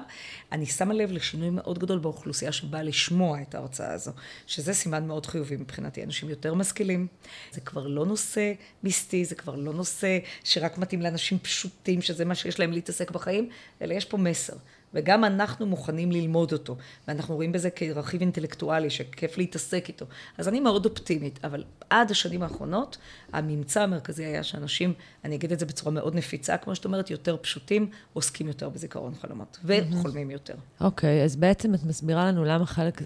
אני שמה לב לשינוי מאוד גדול באוכלוסייה שבאה לשמוע את ההרצאה הזו, שזה סימן מאוד חיובי מבחינתי. אנשים יותר משכילים, זה כבר לא נושא מיסטי, זה כבר לא נושא שרק מתאים לאנשים פשוטים, שזה מה שיש להם להתעסק בחיים, אלא יש פה מסר. וגם אנחנו מוכנים ללמוד אותו, ואנחנו רואים בזה כרכיב אינטלקטואלי שכיף להתעסק איתו. אז אני מאוד אופטימית, אבל עד השנים האחרונות, הממצא המרכזי היה שאנשים, אני אגיד את זה בצורה מאוד נפיצה, כמו שאת אומרת, יותר פשוטים, עוסקים יותר בזיכרון חלומות, וחולמים יותר. אוקיי, okay, אז בעצם את מסבירה לנו למה חלק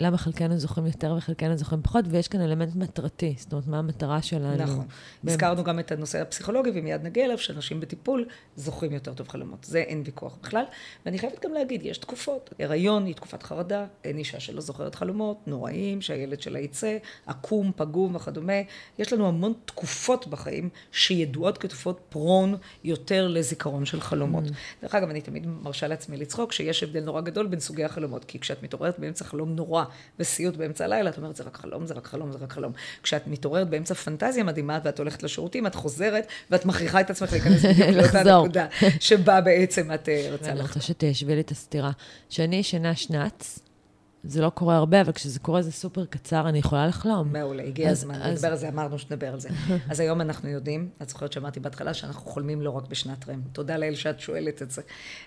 למה חלקנו זוכרים יותר וחלקנו זוכרים פחות, ויש כאן אלמנט מטרתי, זאת אומרת, מה המטרה שלנו. נכון. הזכרנו גם את הנושא הפסיכולוגי, ומיד נגיע אליו, שאנשים בטיפול זוכרים יותר טוב חלומות. זה אין ויכוח בכלל. ואני חייבת גם להגיד, יש תקופות. הריון היא תקופת חרדה, אין אישה שלא זוכרת חלומות, נוראים, שהילד שלה יצא, עקום, פגום וכדומה. יש לנו המון תקופות בחיים שידועות כתקופות פרון יותר לזיכרון של חלומות. Mm. דרך אגב, אני תמיד מרשה לעצמי לצחוק שיש הבדל נורא גדול בין סוגי החלומות, כי כשאת מתעוררת באמצע חלום נורא וסיוט באמצע הלילה, את אומרת, זה רק חלום, זה רק חלום, זה רק חלום. כשאת מתעוררת באמצע פנטזיה מדהימה, ואת הולכת לשירותים, את חוזרת, ואת מכריחה את עצמך להיכנס בדיוק [LAUGHS] לאותה נקודה, שבה בעצם את אה, רוצה לחזור. אני רוצה שתיישבי לי את הסתירה. כשאני ישנה שנ"צ, זה לא קורה הרבה, אבל כשזה קורה זה סופר קצר, אני יכולה לחלום. מעולה, הגיע אז, הזמן אז... לדבר על זה, אמרנו שנדבר על זה. [LAUGHS] אז היום אנחנו יודעים, את זוכרת שאמרתי בהתחלה, שאנחנו חולמים לא רק בשנת REM. תודה לאל שאת שואלת את זה.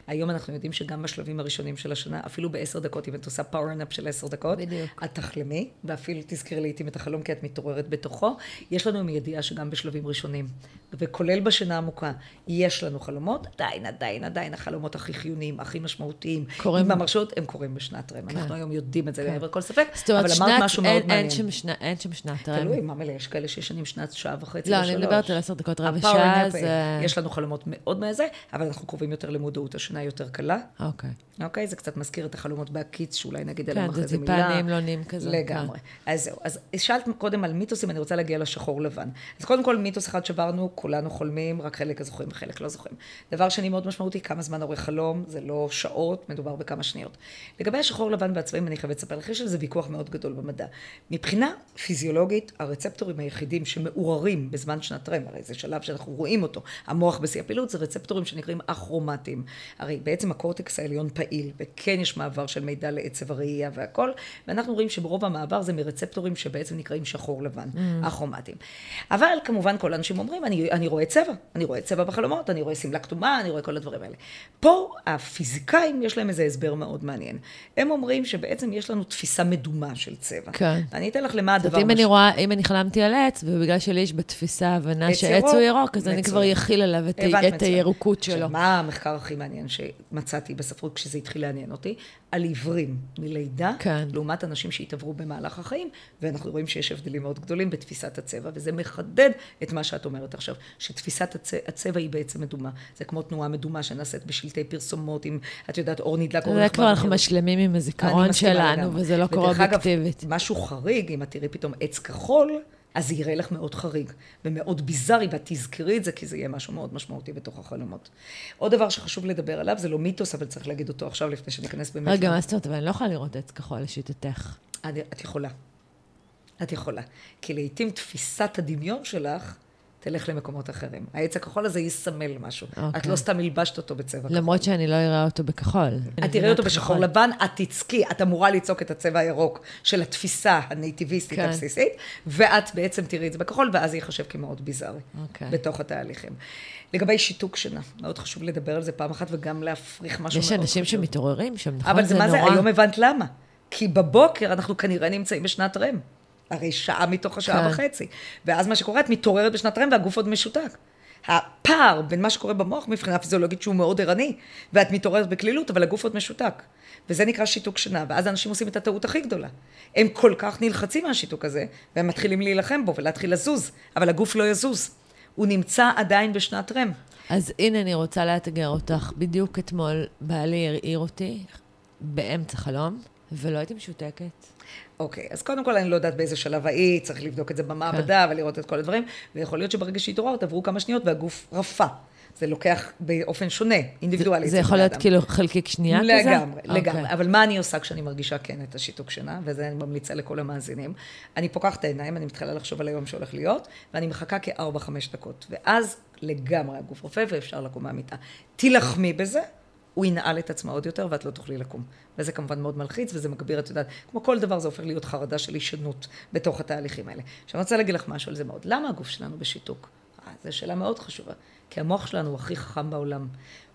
היום אנחנו יודעים שגם בשלבים הראשונים של השינה, אפילו בעשר דקות, אם את עושה power nap של עשר דקות, בדיוק. את תחלמי, ואפילו תזכרי לעיתים את החלום, כי את מתעוררת בתוכו. יש לנו מידיעה שגם בשלבים ראשונים, וכולל בשינה עמוקה, יש לנו חלומות, עדיין, עדיין, עדיין, החלומות הכי חיוניים, הכי משמעותיים, קוראים... עם המרשות, הם קורים בשנת רם. כן. אנחנו היום יודעים את זה מעבר כן. כל ספק, אבל אמרת משהו מאוד מעניין. אין שם שנת רם. תלוי, מה מלא, יש כאלה שישנים שנת שעה וחצי לא, אני מדברת על עשר דקות רבע שעה, זה... יש לנו חלומות מאוד מזה, אבל אנחנו קרובים יותר למודעות, השינה יותר קלה. אוקיי. אוקיי? זה קצת מזכיר את החלומות בהקיץ, שאולי נגיד עליהם אחרי זה מילה. כן, זה טיפה נעים לא נעים כזה. לגמרי. כן. אז זהו. אז שאלת קודם על מיתוסים, אני רוצה להגיע לשחור לבן. אז קודם כל, מיתוס אחד שברנו, כולנו חולמים, רק חלק זוכרים וחלק לא זוכרים. דבר שני מאוד משמעותי, כמה זמן עורך חלום, זה לא שעות, מדובר בכמה שניות. לגבי השחור לבן והצבעים, אני חייבת לספר לך, יש על זה ויכוח מאוד גדול במדע. מבחינה פיזיולוגית, הרצפטורים היחידים שמעוררים בזמן שנת רם, הרי זה שלב שאנחנו רואים אותו, המוח בשיא הפעילות, זה רצפטורים שנקראים אכרומטיים. הרי בעצם הקורטקס העליון פעיל, וכן יש מעבר של מידע לעצב הראייה והכל, ואנחנו רואים שברוב המעבר זה מרצפטורים שבעצם נקראים שחור לבן, mm. אכרומטיים. אבל כמובן כל האנשים אומרים, אני, אני רואה צבע, אני רואה צבע בחלומות, אני רואה שמלה כתומה, אני רואה כל הדברים האלה. פה הפיזיקאים יש להם איזה הסבר מאוד מעניין. הם אומרים שבעצם יש לנו תפיסה מדומה של צבע. כן. אני אתן לך למה הדבר... אם מש... אני רואה, אם אני חלמתי על עץ, ובגלל שלי יש בתפיסה הבנה שעץ הוא ירוק, אז אני כבר אכיל עליו את, הירוקות שלו. מה המחקר הכי מעניין שמצאתי בספרות כשזה התחיל לעניין אותי? על עיוורים מלידה, כן. לעומת אנשים שהתעברו במהלך החיים, ואנחנו רואים שיש הבדלים מאוד גדולים בתפיסת הצבע, וזה מחדד את מה שאת אומרת עכשיו, שתפיסת הצ... הצבע היא בעצם מדומה. זה כמו תנועה מדומה שנעשית בשלטי פרסומות, עם, את יודעת, אור נדלק, אור נחמד. זה כבר אנחנו משלמים עם הזיכרון שלנו, וזה לא קורה אובייקטיבית. משהו חריג, אם את תראי פתאום עץ כחול, אז זה יראה לך מאוד חריג ומאוד ביזארי, ואת תזכרי את זה, כי זה יהיה משהו מאוד משמעותי בתוך החלומות. עוד דבר שחשוב לדבר עליו, זה לא מיתוס, אבל צריך להגיד אותו עכשיו לפני שניכנס באמת. רגע, מה זאת אומרת? אבל אני לא יכולה לראות עץ כחול לשיטתך. את יכולה. את יכולה. כי לעיתים תפיסת הדמיון שלך תלך למקומות אחרים. העץ הכחול הזה יסמל משהו. Okay. את אוקיי. לא סתם הלבשת אותו בצבע כחול. למרות שאני לא אראה אותו בכחול. את תראי אותו בשחור כחול. לבן, את תצקי, את אמורה לצעוק את הצבע הירוק של התפיסה הנייטיביסטית okay. כן. הבסיסית, ואת בעצם תראי את זה בכחול, ואז זה ייחשב כמאוד ביזארי okay. אוקיי. בתוך התהליכים. לגבי שיתוק שינה, מאוד חשוב לדבר על זה פעם אחת וגם להפריך משהו מאוד חשוב. יש אנשים שמתעוררים שם, נכון? אבל זה, זה מה זה, היום הבנת למה. כי בבוקר אנחנו כנראה נמצאים בשנת רם. הרי שעה מתוך השעה כן. וחצי. ואז מה שקורה, את מתעוררת בשנת רם והגוף עוד משותק. הפער בין מה שקורה במוח מבחינה פיזיולוגית שהוא מאוד ערני, ואת מתעוררת בקלילות, אבל הגוף עוד משותק. וזה נקרא שיתוק שינה, ואז אנשים עושים את הטעות הכי גדולה. הם כל כך נלחצים מהשיתוק הזה, והם מתחילים להילחם בו ולהתחיל לזוז, אבל הגוף לא יזוז. הוא נמצא עדיין בשנת רם. אז הנה, אני רוצה לאתגר אותך. בדיוק אתמול בעלי הרעיר אותי באמצע חלום, ולא הייתי משותקת. אוקיי, אז קודם כל אני לא יודעת באיזה שלב היית, צריך לבדוק את זה במעבדה כן. ולראות את כל הדברים, ויכול להיות שברגע שהתעוררת עברו כמה שניות והגוף רפה. זה לוקח באופן שונה, אינדיבידואלית. זה יכול להיות כאילו חלקיק שנייה כזה? לגמרי, אוקיי. לגמרי. אבל מה אני עושה כשאני מרגישה כן את השיתוק שינה, וזה אני ממליצה לכל המאזינים. אני פוקחת את העיניים, אני מתחילה לחשוב על היום שהולך להיות, ואני מחכה כארבע-חמש דקות. ואז לגמרי הגוף רופא ואפשר לקום מהמיטה. תילחמי בזה, הוא ינעל את עצמו עוד יותר ואת לא תוכלי לקום. וזה כמובן מאוד מלחיץ וזה מגביר, את יודעת, כמו כל דבר זה הופך להיות חרדה של הישנות בתוך התהליכים האלה. עכשיו אני רוצה להגיד לך משהו על זה מאוד. למה הגוף שלנו בשיתוק? אה, זו שאלה מאוד חשובה. כי המוח שלנו הוא הכי חכם בעולם.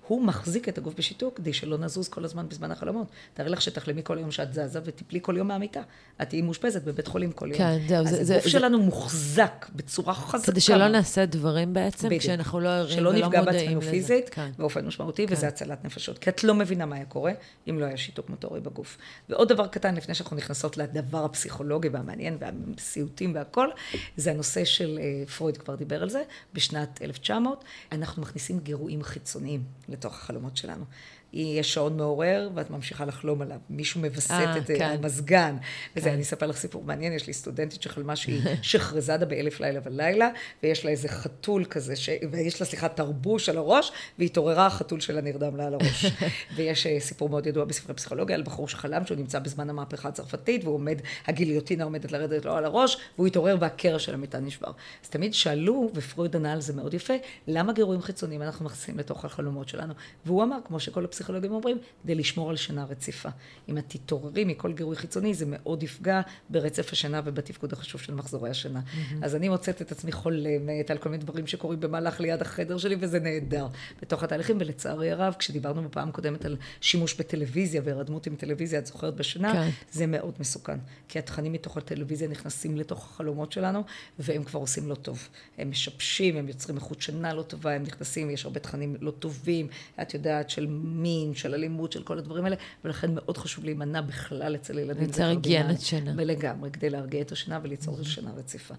הוא מחזיק את הגוף בשיתוק כדי שלא נזוז כל הזמן בזמן החלומות. תארי לך שתחלמי כל יום שאת זזה ותפלי כל יום מהמיטה. את תהיי מאושפזת בבית חולים כל יום. כן, זהו, אז זה- הגוף זה- שלנו מוחזק בצורה חזקה. כדי שלא נעשה דברים בעצם, בדיוק. כשאנחנו לא ערים שלא ולא נפגע מודעים בעצמנו לזה. פיזית, כן. באופן משמעותי, וזה הצלת נפשות. כי את לא מבינה מה היה קורה אם לא היה שיתוק מוטורי בגוף. ועוד דבר קטן, לפני שאנחנו נכנסות לדבר הפסיכולוגי והמעניין והסיוטים והכל, זה הנושא של, אה, פרויד כבר דיבר על זה, בשנת 1900, אנחנו מכניסים גירויים חיצוניים לתוך החלומות שלנו. יש שעון מעורר, ואת ממשיכה לחלום עליו. מישהו מווסת אה, את זה, כן. המזגן. וזה, כן. אני אספר לך סיפור מעניין, יש לי סטודנטית שחלמה שהיא [LAUGHS] שחרזדה באלף לילה ולילה, ויש לה איזה חתול כזה, ש... ויש לה, סליחה, תרבוש על הראש, והתעוררה, החתול שלה נרדם לה על הראש. [LAUGHS] ויש אה, סיפור מאוד ידוע בספרי פסיכולוגיה על בחור שחלם שהוא נמצא בזמן המהפכה הצרפתית, והוא עומד, הגיליוטינה עומדת לרדת לו על הראש, והוא התעורר והקרע של המיטה נשבר. אז תמיד שאלו, ופרויד ענה על זה מאוד יפה, למה גירויים חיצוניים אנחנו מכניסים לתוך החלומות שלנו? והוא אמר, כמו שכל הפסיכולוגים אומרים, כדי לשמור על שינה רציפה. אם את תתעוררי מכל גירוי חיצוני, זה מאוד יפגע ברצף השינה ובתפקוד החשוב של מחזורי השינה. אז אני מוצאת את עצמי חולמת על כל מיני דברים שקורים במהלך ליד החדר שלי, וזה נהדר. בתוך התהליכים, ולצערי הרב, כשדיברנו בפעם הקודמת על שימוש בטלוויזיה והירדמות עם טלוויזיה, את זוכרת בשינה, כן. זה מאוד מסוכן. כי התכנים מתוך הטלוויזיה נכנסים לתוך החלומות שלנו, והם כבר עושים לא טוב. הם משבשים, הם יוצרים איכות שינה לא טובה, הם נכנסים, יש הרבה תכנים לא טובים, את יודעת, של מין, של אלימות, של כל הדברים האלה, ולכן מאוד חשוב להימנע בכלל אצל ילדים. לייצר בקרדינה. היגיינת שינה. ולגמרי, כדי להרגיע את השינה וליצור שינה רציפה.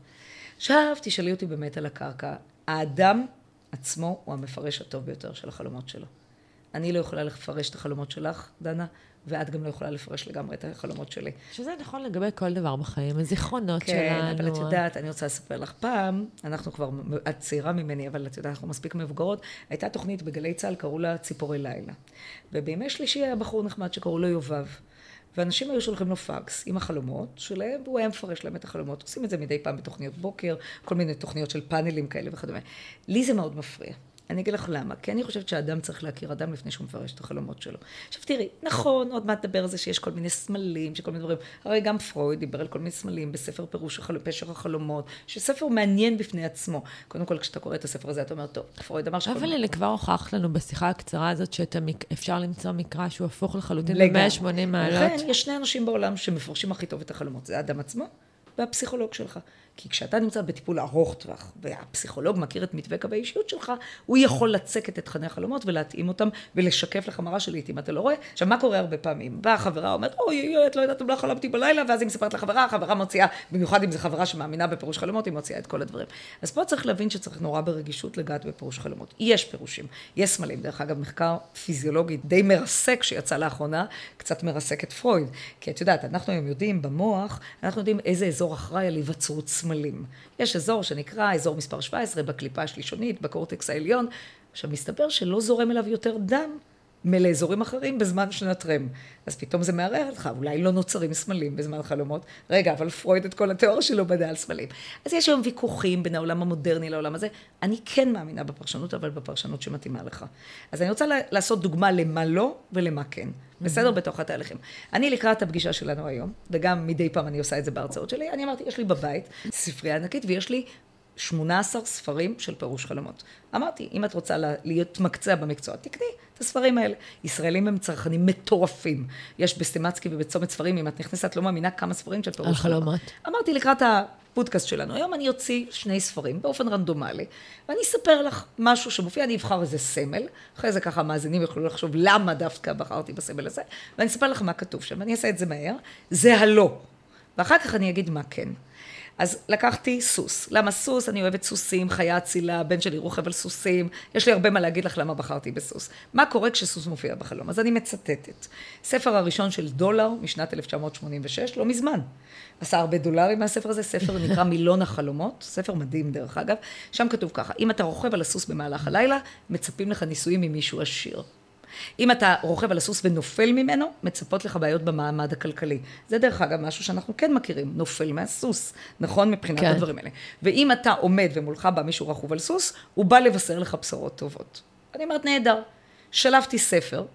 עכשיו, תשאלי אותי באמת על הקרקע. האדם עצמו הוא המפרש הטוב ביותר של החלומות שלו. אני לא יכולה לפרש את החלומות שלך, דנה, ואת גם לא יכולה לפרש לגמרי את החלומות שלי. שזה נכון לגבי כל דבר בחיים, הזיכרונות כן, שלנו. אבל את יודעת, אני רוצה לספר לך פעם, אנחנו כבר, את צעירה ממני, אבל את יודעת, אנחנו מספיק מבוגרות, הייתה תוכנית בגלי צה"ל, קראו לה ציפורי לילה. ובימי שלישי היה בחור נחמד שקראו לו יובב. ואנשים היו שולחים לו פקס עם החלומות שלהם, והוא היה מפרש להם את החלומות. עושים את זה מדי פעם בתוכניות בוקר, כל מיני תוכניות של פאנלים כאלה וכדומה. לי זה מאוד מפריע. אני אגיד לך למה. כי אני חושבת שהאדם צריך להכיר אדם לפני שהוא מפרש את החלומות שלו. עכשיו תראי, נכון, עוד מעט נדבר על זה שיש כל מיני סמלים, שכל מיני דברים. הרי גם פרויד דיבר על כל מיני סמלים בספר פירוש החל... פשר החלומות, שספר מעניין בפני עצמו. קודם כל, כשאתה קורא את הספר הזה, אתה אומר, טוב, פרויד אמר שכל אבל מיני... אלה כבר הוכחת לנו בשיחה הקצרה הזאת שאפשר למצוא מקרא שהוא הפוך לחלוטין לגמרי. ב-180 מעלות. לכן, יש שני אנשים בעולם שמפרשים הכי טוב את החלומות. זה האדם עצמו והפסיכולוג שלך. כי כשאתה נמצא בטיפול ארוך טווח, והפסיכולוג מכיר את מתווה קווי האישיות שלך, הוא יכול לצקת את תכני החלומות ולהתאים אותם ולשקף לך מראה שלעיתים אתה לא רואה. עכשיו, מה קורה הרבה פעמים? באה חברה אומרת, אוי, אוי, את לא יודעת, לא חלמתי בלילה, ואז היא מספרת לחברה, החברה מוציאה, במיוחד אם זו חברה שמאמינה בפירוש חלומות, היא מוציאה את כל הדברים. אז פה צריך להבין שצריך נורא ברגישות לגעת בפירוש חלומות. יש פירושים, יש סמלים. דרך אגב, מחקר פיזיולוגי די מרסק שיצא לאחרונה, קצת מרסק את פרויד. כי את יודעת, אנחנו היום יודעים במוח, אנחנו יודעים איזה אזור אחראי על היווצרות סמלים. יש אזור שנקרא אזור מספר 17 בקליפה השלישונית, בקורטקס העליון. עכשיו, מסתבר שלא זורם אליו יותר דם מלאזורים אחרים בזמן שנת רם. אז פתאום זה מערער אותך, אולי לא נוצרים סמלים בזמן חלומות. רגע, אבל פרויד את כל התיאוריה שלו בדה על סמלים. אז יש היום ויכוחים בין העולם המודרני לעולם הזה. אני כן מאמינה בפרשנות, אבל בפרשנות שמתאימה לך. אז אני רוצה לעשות דוגמה למה לא ולמה כן. בסדר? בתוך התהליכים. אני לקראת הפגישה שלנו היום, וגם מדי פעם אני עושה את זה בהרצאות שלי, אני אמרתי, יש לי בבית ספרייה ענקית ויש לי 18 ספרים של פירוש חלומות. אמרתי, אם את רוצה להיות מקצע במקצוע, תקני את הספרים האלה. ישראלים הם צרכנים מטורפים. יש בסטימצקי ובצומת ספרים, אם את נכנסת, את לא מאמינה כמה ספרים של פירוש חלומות. אמרתי לקראת הפודקאסט שלנו, היום אני אוציא שני ספרים באופן רנדומלי, ואני אספר לך משהו שמופיע, אני אבחר איזה סמל, אחרי זה ככה המאזינים יוכלו לחשוב למה דווקא בחרתי בסמל הזה, ואני אספר לך מה כתוב שם, ואני אעשה את זה מהר, זה הלא. ואחר כך אני אגיד מה כן. אז לקחתי סוס. למה סוס? אני אוהבת סוסים, חיה אצילה, הבן שלי רוכב על סוסים. יש לי הרבה מה להגיד לך למה בחרתי בסוס. מה קורה כשסוס מופיע בחלום? אז אני מצטטת. ספר הראשון של דולר משנת 1986, לא מזמן. עשה הרבה דולרים מהספר הזה, ספר נקרא מילון החלומות, ספר מדהים דרך אגב. שם כתוב ככה, אם אתה רוכב על הסוס במהלך הלילה, מצפים לך נישואים ממישהו עשיר. אם אתה רוכב על הסוס ונופל ממנו, מצפות לך בעיות במעמד הכלכלי. זה דרך אגב משהו שאנחנו כן מכירים, נופל מהסוס, נכון? מבחינת כן. הדברים האלה. ואם אתה עומד ומולך בא מישהו רכוב על סוס, הוא בא לבשר לך בשורות טובות. אני אומרת, נהדר. שלפתי ספר,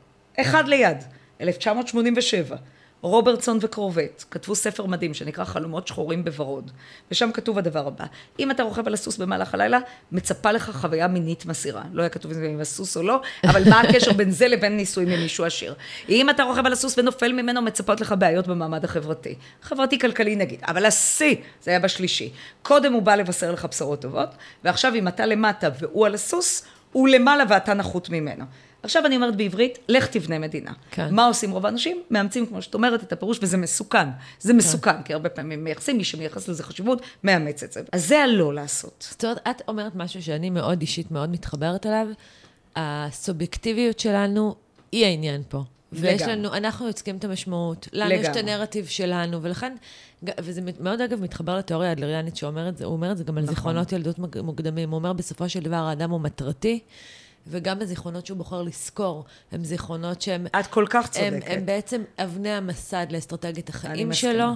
אחד ליד, 1987. רוברטסון וקרובט כתבו ספר מדהים שנקרא חלומות שחורים בוורוד, ושם כתוב הדבר הבא, אם אתה רוכב על הסוס במהלך הלילה, מצפה לך חוויה מינית מסעירה. לא היה כתוב אם הסוס או לא, אבל מה הקשר בין זה לבין נישואים עם מישהו עשיר? אם אתה רוכב על הסוס ונופל ממנו, מצפות לך בעיות במעמד החברתי. חברתי-כלכלי נגיד, אבל השיא, זה היה בשלישי. קודם הוא בא לבשר לך בשורות טובות, ועכשיו אם אתה למטה והוא על הסוס, הוא למעלה ואתה נחות ממנו. עכשיו אני אומרת בעברית, לך תבנה מדינה. כן. מה עושים רוב האנשים? מאמצים, כמו שאת אומרת, את הפירוש, וזה מסוכן. זה כן. מסוכן, כי הרבה פעמים מייחסים, מי שמייחס לזה חשיבות, מאמץ את זה. אז זה הלא לעשות. זאת אומרת, את אומרת משהו שאני מאוד אישית מאוד מתחברת אליו, הסובייקטיביות שלנו היא העניין פה. ויש לנו, אנחנו יוצקים את המשמעות, לנו לגמרי. יש את הנרטיב שלנו, ולכן, וזה מאוד אגב מתחבר לתיאוריה האדלריאנית שאומרת, הוא אומר את זה גם על נכון. זיכרונות ילדות מוקדמים, הוא אומר בסופו של דבר האדם הוא מטרתי, וגם הזיכרונות שהוא בוחר לזכור, הם זיכרונות שהם... את כל כך צודקת. הם, הם בעצם אבני המסד לאסטרטגיית החיים שלו.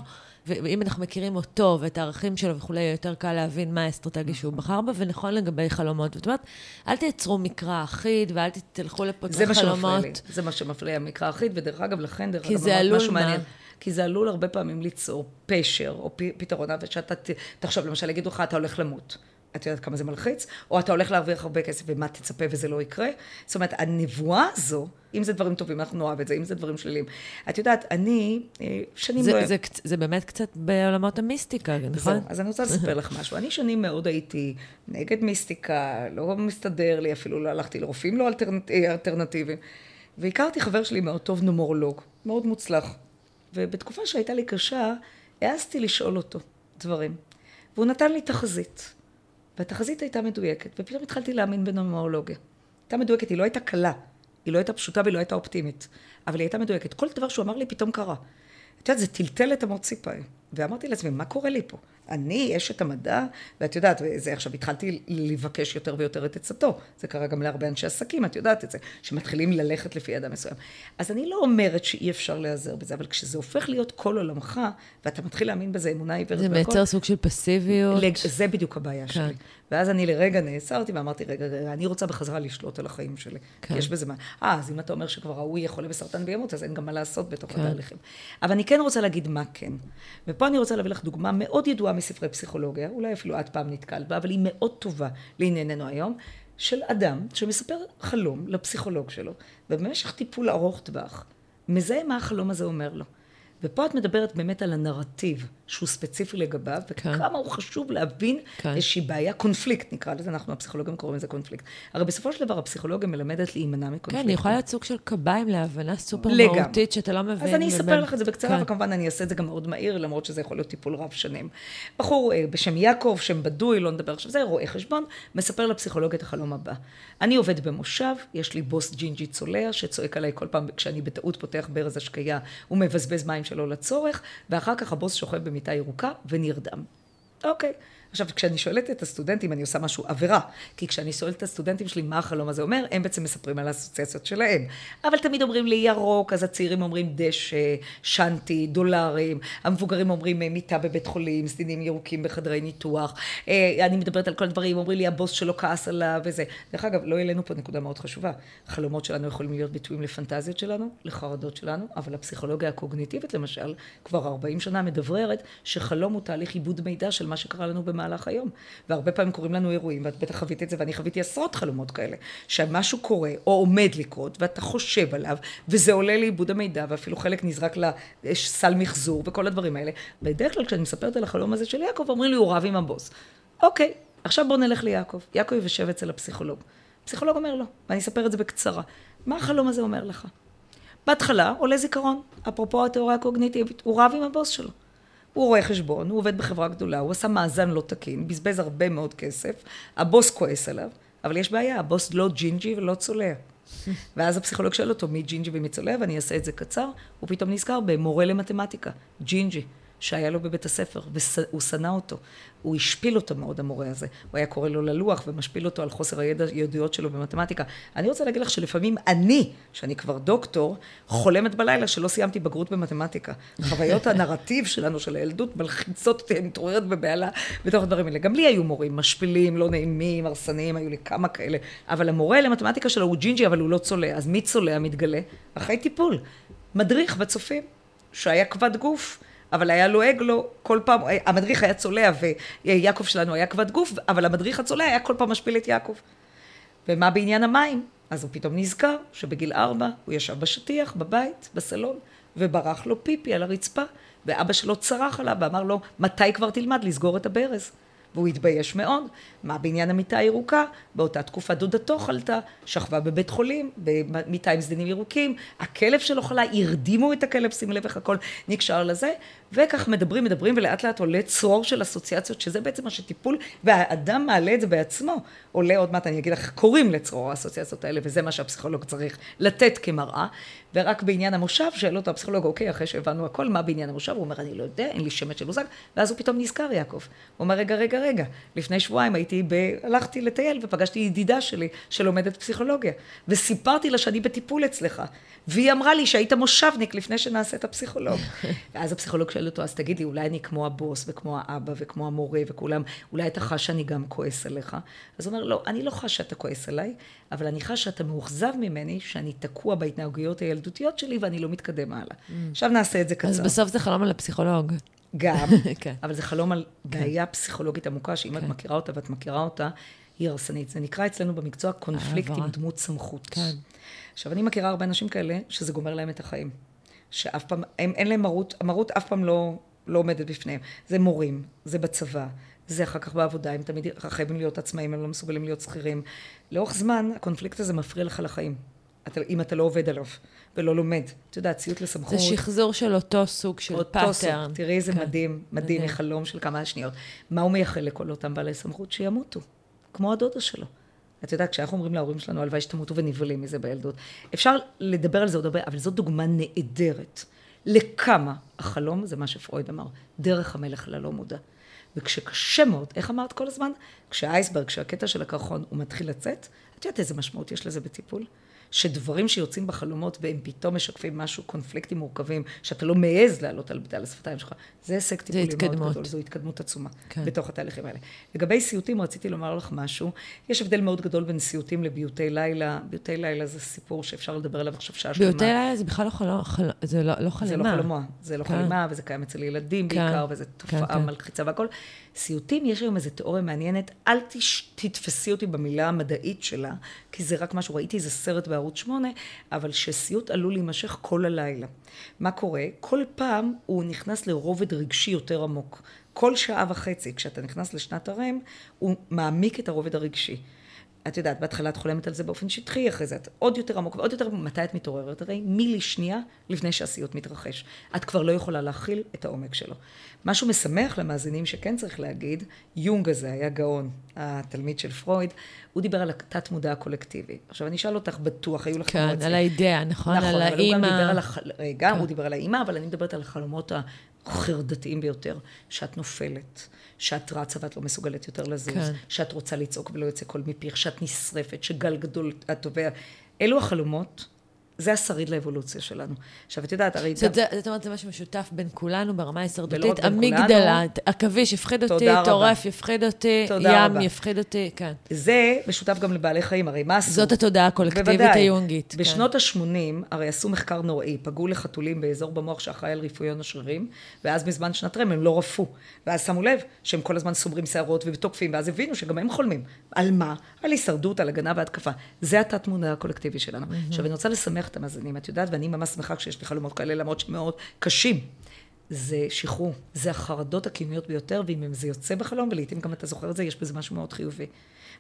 ואם אנחנו מכירים אותו ואת הערכים שלו וכולי, יותר קל להבין מה האסטרטגיה שהוא בחר בה, ונכון לגבי חלומות. זאת אומרת, אל תייצרו מקרא אחיד ואל תלכו לפותחי חלומות. זה מה שמפריע לי, זה מה שמפריע, מקרא אחיד, ודרך אגב, לכן, דרך אגב, משהו מעניין. כי זה עלול הרבה פעמים ליצור פשר או פתרון, ושאתה תחשוב, למשל, יגידו לך, אתה הולך למות. את יודעת כמה זה מלחיץ, או אתה הולך להרוויח הרבה כסף ומה תצפה וזה לא יקרה. זאת אומרת, הנבואה הזו, אם זה דברים טובים, אנחנו נאהב את זה, אם זה דברים שליליים. את יודעת, אני אה, שנים... זה, לא... זה, זה באמת קצת בעולמות המיסטיקה, נכון? זהו, אז אני רוצה לספר לך משהו. אני שנים מאוד הייתי נגד מיסטיקה, לא מסתדר לי, אפילו לא הלכתי לרופאים לא אלטרנט, אה, אלטרנטיביים. והכרתי חבר שלי מאוד טוב, נומרולוג, מאוד מוצלח. ובתקופה שהייתה לי קשה, העזתי לשאול אותו דברים. והוא נתן לי תחזית. והתחזית הייתה מדויקת, ופתאום התחלתי להאמין בנומרולוגיה. הייתה מדויקת, היא לא הייתה קלה, היא לא הייתה פשוטה והיא לא הייתה אופטימית, אבל היא הייתה מדויקת. כל דבר שהוא אמר לי פתאום קרה. את יודעת, זה טלטל את אמות ציפיים. ואמרתי לעצמי, מה קורה לי פה? אני אשת המדע, ואת יודעת, זה עכשיו התחלתי לבקש יותר ויותר את עצתו. זה קרה גם להרבה אנשי עסקים, את יודעת את זה, שמתחילים ללכת לפי אדם מסוים. אז אני לא אומרת שאי אפשר להיעזר בזה, אבל כשזה הופך להיות כל עולמך, ואתה מתחיל להאמין בזה אמונה עיוורת והכל... זה מייצר סוג של פסיביות. זה בדיוק הבעיה כן. שלי. ואז אני לרגע נעצרתי ואמרתי, רגע, רגע, אני רוצה בחזרה לשלוט על החיים שלי. כן. יש בזה מה. אה, אז אם אתה אומר שכבר ההוא יהיה חולה בסרטן וימות, אז אין גם מה לעשות בתוך כן. התהליכים. אבל אני כן רוצה להגיד מה כן. ופה אני רוצה להביא לך דוגמה מאוד ידועה מספרי פסיכולוגיה, אולי אפילו את פעם נתקלת בה, אבל היא מאוד טובה לענייננו היום, של אדם שמספר חלום לפסיכולוג שלו, ובמשך טיפול ארוך טווח, מזהה מה החלום הזה אומר לו. ופה את מדברת באמת על הנרטיב שהוא ספציפי לגביו, כן. וכמה הוא חשוב להבין כן. איזושהי בעיה, קונפליקט נקרא לזה, אנחנו הפסיכולוגים קוראים לזה קונפליקט. הרי בסופו של דבר הפסיכולוגיה מלמדת להימנע מקונפליקט. כן, היא יכולה להיות סוג של קביים להבנה סופר לגמרי. מהותית שאתה לא מבין. אז אני אספר לך את זה בקצרה, כן. וכמובן אני אעשה את זה גם מאוד מהיר, למרות שזה יכול להיות טיפול רב שנים. בחור אה, בשם יעקב, שם בדוי, לא נדבר עכשיו, זה רואה חשבון, מספר לפסיכולוגיה את החלום הבא. אני עובד במושב, יש לי בוס ג'ינג'י צולע, שצועק עליי כל פעם כשאני בטעות פותח ברז השקייה, הוא מבזבז מים שלא לצורך, ואחר כך הבוס שוכב במיטה ירוקה ונרדם. אוקיי. עכשיו, כשאני שואלת את הסטודנטים, אני עושה משהו עבירה. כי כשאני שואלת את הסטודנטים שלי מה החלום הזה אומר, הם בעצם מספרים על האסוציאציות שלהם. אבל תמיד אומרים לי ירוק, אז הצעירים אומרים דשא, שנטי, דולרים. המבוגרים אומרים מיטה בבית חולים, סדינים ירוקים בחדרי ניתוח. אה, אני מדברת על כל הדברים, אומרים לי הבוס שלו כעס עליו וזה. דרך אגב, לא העלינו פה נקודה מאוד חשובה. חלומות שלנו יכולים להיות ביטויים לפנטזיות שלנו, לחרדות שלנו, אבל הפסיכולוגיה הקוגניטיבית, למשל, כבר 40 שנה מדבררת שחלום הוא תהליך עיבוד מידע של מה שקרה לנו במהלך במהלך היום. והרבה פעמים קורים לנו אירועים, ואת בטח חווית את זה, ואני חוויתי עשרות חלומות כאלה, שמשהו קורה, או עומד לקרות, ואתה חושב עליו, וזה עולה לאיבוד המידע, ואפילו חלק נזרק לסל מחזור, וכל הדברים האלה. בדרך כלל כשאני מספרת על החלום הזה של יעקב, אומרים לי, הוא רב עם הבוס. אוקיי, עכשיו בואו נלך ליעקב. יעקב יושב אצל הפסיכולוג. הפסיכולוג אומר לו, ואני אספר את זה בקצרה. מה החלום הזה אומר לך? בהתחלה עולה זיכרון, אפרופו התיאוריה הקוגניטיבית, הוא רב עם הבוס שלו. הוא רואה חשבון, הוא עובד בחברה גדולה, הוא עשה מאזן לא תקין, בזבז הרבה מאוד כסף, הבוס כועס עליו, אבל יש בעיה, הבוס לא ג'ינג'י ולא צולע. [LAUGHS] ואז הפסיכולוג שואל אותו מי ג'ינג'י ומי צולע, ואני אעשה את זה קצר, הוא פתאום נזכר במורה למתמטיקה, ג'ינג'י. שהיה לו בבית הספר, והוא שנא אותו. הוא השפיל אותו מאוד, המורה הזה. הוא היה קורא לו ללוח ומשפיל אותו על חוסר הידיעות שלו במתמטיקה. אני רוצה להגיד לך שלפעמים אני, שאני כבר דוקטור, חולמת בלילה שלא סיימתי בגרות במתמטיקה. חוויות הנרטיב שלנו, של הילדות, מלחיצות אותי, אני מתעוררת בבהלה בתוך הדברים האלה. גם לי היו מורים משפילים, לא נעימים, הרסניים, היו לי כמה כאלה. אבל המורה למתמטיקה שלו הוא ג'ינג'י, אבל הוא לא צולע. אז מי צולע מתגלה? אחרי טיפול. מדריך בצופים, שהיה כבד גוף. אבל היה לועג לו כל פעם, המדריך היה צולע ויעקב שלנו היה כבד גוף, אבל המדריך הצולע היה כל פעם משפיל את יעקב. ומה בעניין המים? אז הוא פתאום נזכר שבגיל ארבע הוא ישב בשטיח, בבית, בסלון, וברח לו פיפי על הרצפה, ואבא שלו צרח עליו ואמר לו, מתי כבר תלמד לסגור את הברז? והוא התבייש מאוד. מה בעניין המיטה הירוקה? באותה תקופה דודתו חלתה, שכבה בבית חולים, במיטה עם זדינים ירוקים, הכלב שלו חלה, הרדימו את הכלב, שים לב איך הכל נקשר לזה, וכך מדברים, מדברים, ולאט לאט עולה צרור של אסוציאציות, שזה בעצם מה שטיפול, והאדם מעלה את זה בעצמו. עולה עוד מעט, אני אגיד לך, קוראים לצרור האסוציאציות האלה, וזה מה שהפסיכולוג צריך לתת כמראה. ורק בעניין המושב, שאל אותו הפסיכולוג, אוקיי, אחרי שהבנו הכל, מה בעניין המושב? הוא אומר, אני לא יודע, אין לי שמץ של מושג. ואז הוא פתאום נזכר, יעקב. הוא אומר, רגע, רגע, רגע. לפני שבועיים הייתי, ב... הלכתי לטייל ופגשתי ידידה שלי שלומדת פסיכולוגיה. וסיפרתי לה שאני בטיפול אצלך. והיא אמרה לי שהיית מושבניק לפני שנעשה את הפסיכולוג. [LAUGHS] ואז הפסיכולוג שואל אותו, אז תגיד לי, אולי אני כמו הבוס וכמו האבא וכמו המורה וכולם, אולי אתה חש שאני גם כועס עליך? אז הוא אומר, לא, אני לא חש שאתה כועס עליי, אבל אני חש שאתה מאוכזב ממני, שאני תקוע בהתנהגויות הילדותיות שלי ואני לא מתקדם הלאה. Mm. עכשיו נעשה את זה קצר. אז בסוף זה חלום על הפסיכולוג. גם, [LAUGHS] כן. אבל זה חלום על כן. בעיה פסיכולוגית עמוקה, שאם כן. את מכירה אותה ואת מכירה אותה, היא הרסנית. זה נקרא אצלנו במקצוע קונפליקט עם דמות סמכות. כן. עכשיו, אני מכירה הרבה אנשים כאלה, שזה גומר להם את החיים. שאף פעם, הם, אין להם מרות, המרות אף פעם לא, לא עומדת בפניהם. זה מורים, זה בצבא, זה אחר כך בעבודה, הם תמיד חייבים להיות עצמאים, הם לא מסוגלים להיות שכירים. לאורך זמן, הקונפליקט הזה מפריע לך לחיים. אתה, אם אתה לא עובד עליו ולא לומד. אתה יודע, ציות לסמכות. זה שחזור של אותו סוג של אותו pattern. סוג. תראי איזה כן. מדהים, מדהים, מחלום של כמה שניות. מה הוא מייחל לכל אותם בעלי סמכות? שימותו, כמו הדודה שלו. את יודעת, כשאנחנו אומרים להורים שלנו, הלוואי שתמותו ונבהלים מזה בילדות. אפשר לדבר על זה עוד הרבה, אבל זאת דוגמה נהדרת לכמה החלום, זה מה שפרויד אמר, דרך המלך ללא מודע. וכשקשה מאוד, איך אמרת כל הזמן? כש ה iceberg, כשהקטע של הקרחון הוא מתחיל לצאת, את יודעת איזה משמעות יש לזה בטיפול? שדברים שיוצאים בחלומות והם פתאום משקפים משהו, קונפליקטים מורכבים, שאתה לא מעז לעלות על, על השפתיים שלך, זה הישג טיפולי מאוד גדול, זו התקדמות עצומה כן. בתוך התהליכים האלה. לגבי סיוטים, רציתי לומר לך משהו, יש הבדל מאוד גדול בין סיוטים לביוטי לילה, ביוטי לילה זה סיפור שאפשר לדבר עליו עכשיו שעה שלמה. ביוטי לילה זה בכלל לא, חלום, חל... זה לא, לא חלימה. זה לא חלומה, זה לא כן. חלימה, וזה קיים אצל ילדים כן. בעיקר, וזו תופעה כן, כן. מלחיצה והכל. סיוטים, יש היום איזו תיאוריה מעניינת, אל תש... תתפסי אותי במילה המדעית שלה, כי זה רק משהו, ראיתי איזה סרט בערוץ 8, אבל שסיוט עלול להימשך כל הלילה. מה קורה? כל פעם הוא נכנס לרובד רגשי יותר עמוק. כל שעה וחצי, כשאתה נכנס לשנת הרם, הוא מעמיק את הרובד הרגשי. את יודעת, בהתחלה את חולמת על זה באופן שטחי, אחרי זה את עוד יותר עמוק ועוד יותר, מתי את מתעוררת? הרי מילי שנייה לפני שהסיוט מתרחש. את כבר לא יכולה להכיל את העומק שלו. משהו משמח למאזינים שכן צריך להגיד, יונג הזה היה גאון, התלמיד של פרויד, הוא דיבר על התת מודע הקולקטיבי. עכשיו אני אשאל אותך, בטוח, היו לך כן, על על האידאה, נכון, נכון, על האימא. אבל הוא גם דיבר על הח... רגע, כן. הוא דיבר על האימא, אבל אני מדברת על החלומות החרדתיים ביותר, שאת נופלת. שאת רצה ואת לא מסוגלת יותר לזוז, כן. שאת רוצה לצעוק ולא יוצא קול מפיך, שאת נשרפת, שגל גדול את טובע. אלו החלומות, זה השריד לאבולוציה שלנו. עכשיו, את יודעת, הרי... זאת אומרת, זה, משהו משותף בין כולנו ברמה ההישרדותית. כולנו. עכביש יפחיד אותי. טורף יפחיד אותי, ים. יפחיד אותי, כן. זה משותף גם לבעלי חיים, הרי מה עשו? זאת התודעה הקולקטיבית. היונגית. כן. בשנות ה-80, הרי עשו מחקר נוראי, פגעו לחתולים באזור במוח שאחראי על רפואיון השרירים, ואז בזמן שנת רם הם לא רפו. ואז שמו לב שהם כל הזמן סומרים שערות ותוקפים, ואז הבינו שגם הם חולמים. על מה? על הישרדות, על הגנה והתקפה. זה התת-מודע הקולקטיבי שלנו. עכשיו, אני רוצה לשמח את המאזינים, את יודעת, ואני ממש שמחה כשיש לי חלומות כאלה, למרות שהם מאוד קשים. זה שחרור, זה החרדות הקיומיות ביותר, ואם זה יוצא בחלום, ולעיתים גם אתה זוכר את זה, יש בזה משהו מאוד חיובי.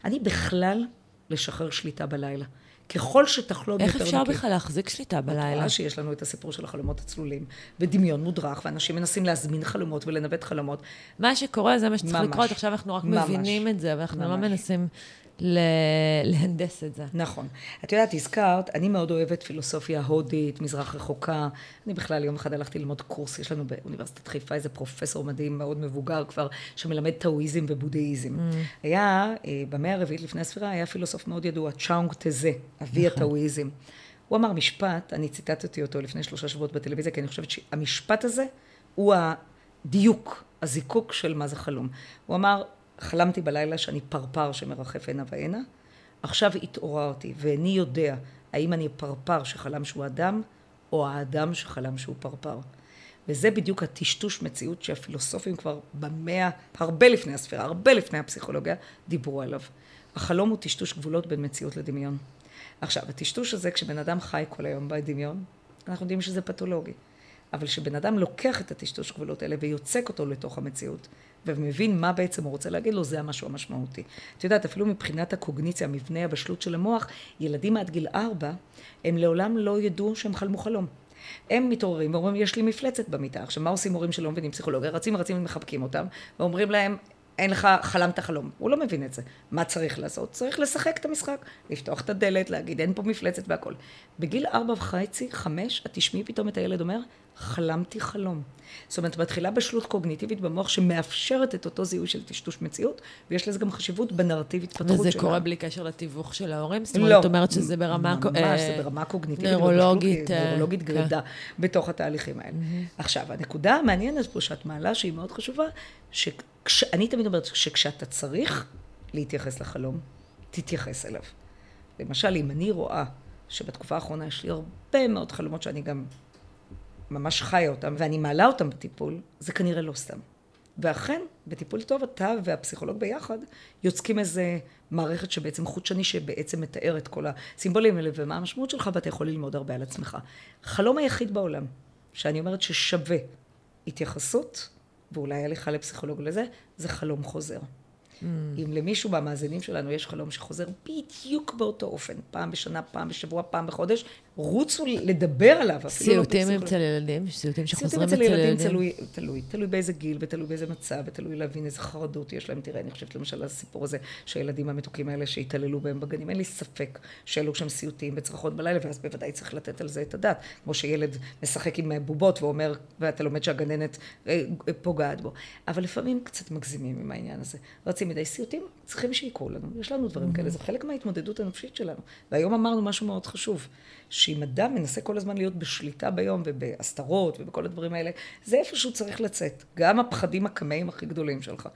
אני בכלל לשחרר שליטה בלילה. ככל שתחלום יותר איך נקי. אפשר בכלל להחזיק שליטה בלילה? רואה שיש לנו את הסיפור של החלומות הצלולים, ודמיון מודרך, ואנשים מנסים להזמין חלומות ולנווט חלומות. מה שקורה זה מה שצריך ממש. לקרות, עכשיו אנחנו רק ממש. מבינים את זה, ואנחנו לא ממש. מנסים ל- [LAUGHS] להנדס את זה. נכון. את יודעת, הזכרת, אני מאוד אוהבת פילוסופיה הודית, מזרח רחוקה. אני בכלל יום אחד הלכתי ללמוד קורס, יש לנו באוניברסיטת חיפה איזה פרופסור מדהים, מאוד מבוגר כבר, שמלמד טאואיזם ובודהיזם. Mm. היה, אה, במאה הרביעית לפני הספירה, היה פילוסוף מאוד ידוע, צ'אונג טזה, אבי נכון. הטאואיזם. הוא אמר משפט, אני ציטטתי אותו לפני שלושה שבועות בטלוויזיה, כי אני חושבת שהמשפט הזה הוא הדיוק, הזיקוק של מה זה חלום. הוא אמר, חלמתי בלילה שאני פרפר שמרחף הנה והנה, עכשיו התעוררתי ואיני יודע האם אני פרפר שחלם שהוא אדם, או האדם שחלם שהוא פרפר. וזה בדיוק הטשטוש מציאות שהפילוסופים כבר במאה, הרבה לפני הספירה, הרבה לפני הפסיכולוגיה, דיברו עליו. החלום הוא טשטוש גבולות בין מציאות לדמיון. עכשיו, הטשטוש הזה, כשבן אדם חי כל היום בדמיון, אנחנו יודעים שזה פתולוגי. אבל כשבן אדם לוקח את הטשטוש גבולות האלה ויוצק אותו לתוך המציאות, ומבין מה בעצם הוא רוצה להגיד לו, זה המשהו המשמעותי. את יודעת, אפילו מבחינת הקוגניציה, מבנה הבשלות של המוח, ילדים עד גיל ארבע, הם לעולם לא ידעו שהם חלמו חלום. הם מתעוררים ואומרים, יש לי מפלצת במיטה. עכשיו, מה עושים הורים שלא מבינים פסיכולוגיה? רצים רצים ומחבקים אותם, ואומרים להם, אין לך, חלמת חלום. הוא לא מבין את זה. מה צריך לעשות? צריך לשחק את המשחק, לפתוח את הדלת, להגיד, אין פה מפלצת והכל. בגיל ארבע וחצי, חמש, את תשמעי פתאום את הילד אומר, חלמתי חלום. זאת אומרת, מתחילה בשלות קוגניטיבית במוח שמאפשרת את אותו זיהוי של טשטוש מציאות, ויש לזה גם חשיבות בנרטיב התפתחות שלנו. וזה קורה בלי קשר לתיווך של ההורים? זאת לא. אומרת, את אומרת שזה ברמה... ממש, אה, זה ברמה קוגניטיבית. נוירולוגית, ובשלות אה, נוירולוגית כן. גרידה בתוך התהליכים האלה. עכשיו, הנקודה המעניינת פה שאת מעלה, שהיא מאוד חשובה, שאני תמיד אומרת שכשאתה צריך להתייחס לחלום, תתייחס אליו. למשל, אם אני רואה שבתקופה האחרונה יש לי הרבה מאוד חלומות שאני גם ממש חיה אותם, ואני מעלה אותם בטיפול, זה כנראה לא סתם. ואכן, בטיפול טוב אתה והפסיכולוג ביחד יוצקים איזה מערכת שבעצם חוט שני שבעצם מתאר את כל הסימבולים האלה ומה המשמעות שלך, ואתה יכול ללמוד הרבה על עצמך. חלום היחיד בעולם, שאני אומרת ששווה התייחסות, ואולי לך לפסיכולוג לזה, זה חלום חוזר. Mm. אם למישהו מהמאזינים שלנו יש חלום שחוזר בדיוק באותו אופן, פעם בשנה, פעם בשבוע, פעם בחודש, רוצו לדבר עליו. לא סיוטים בפסיכולוג. אצל ילדים? סיוטים סיוטים שחוזרים אצל אצל ילדים ילדים? תלוי, תלוי, תלוי באיזה גיל ותלוי באיזה מצב ותלוי להבין איזה חרדות יש להם. תראה, אני חושבת למשל הסיפור הזה שהילדים המתוקים האלה שהתעללו בהם בגנים, אין לי ספק שאלו שם סיוטים וצרחות בלילה, ואז בוודאי צריך לתת על זה את הדעת. כמו שילד משחק עם בובות ואומר, ואתה לומד שהגננת אה, פוגעת בו. אבל לפעמים קצת מגזימים עם העניין הזה. רצים מדי סיוטים, צריכים שיקרו לנו. יש לנו דברים כאלה, זה חלק מההתמודדות הנפשית שלנו. והיום אמרנו משהו מאוד חשוב, שאם אדם מנסה כל הזמן להיות בשליטה ביום ובהסתרות ובכל הדברים האלה, זה איפשהו צריך לצאת. גם הפחדים הקמאים הכי גדולים שלך.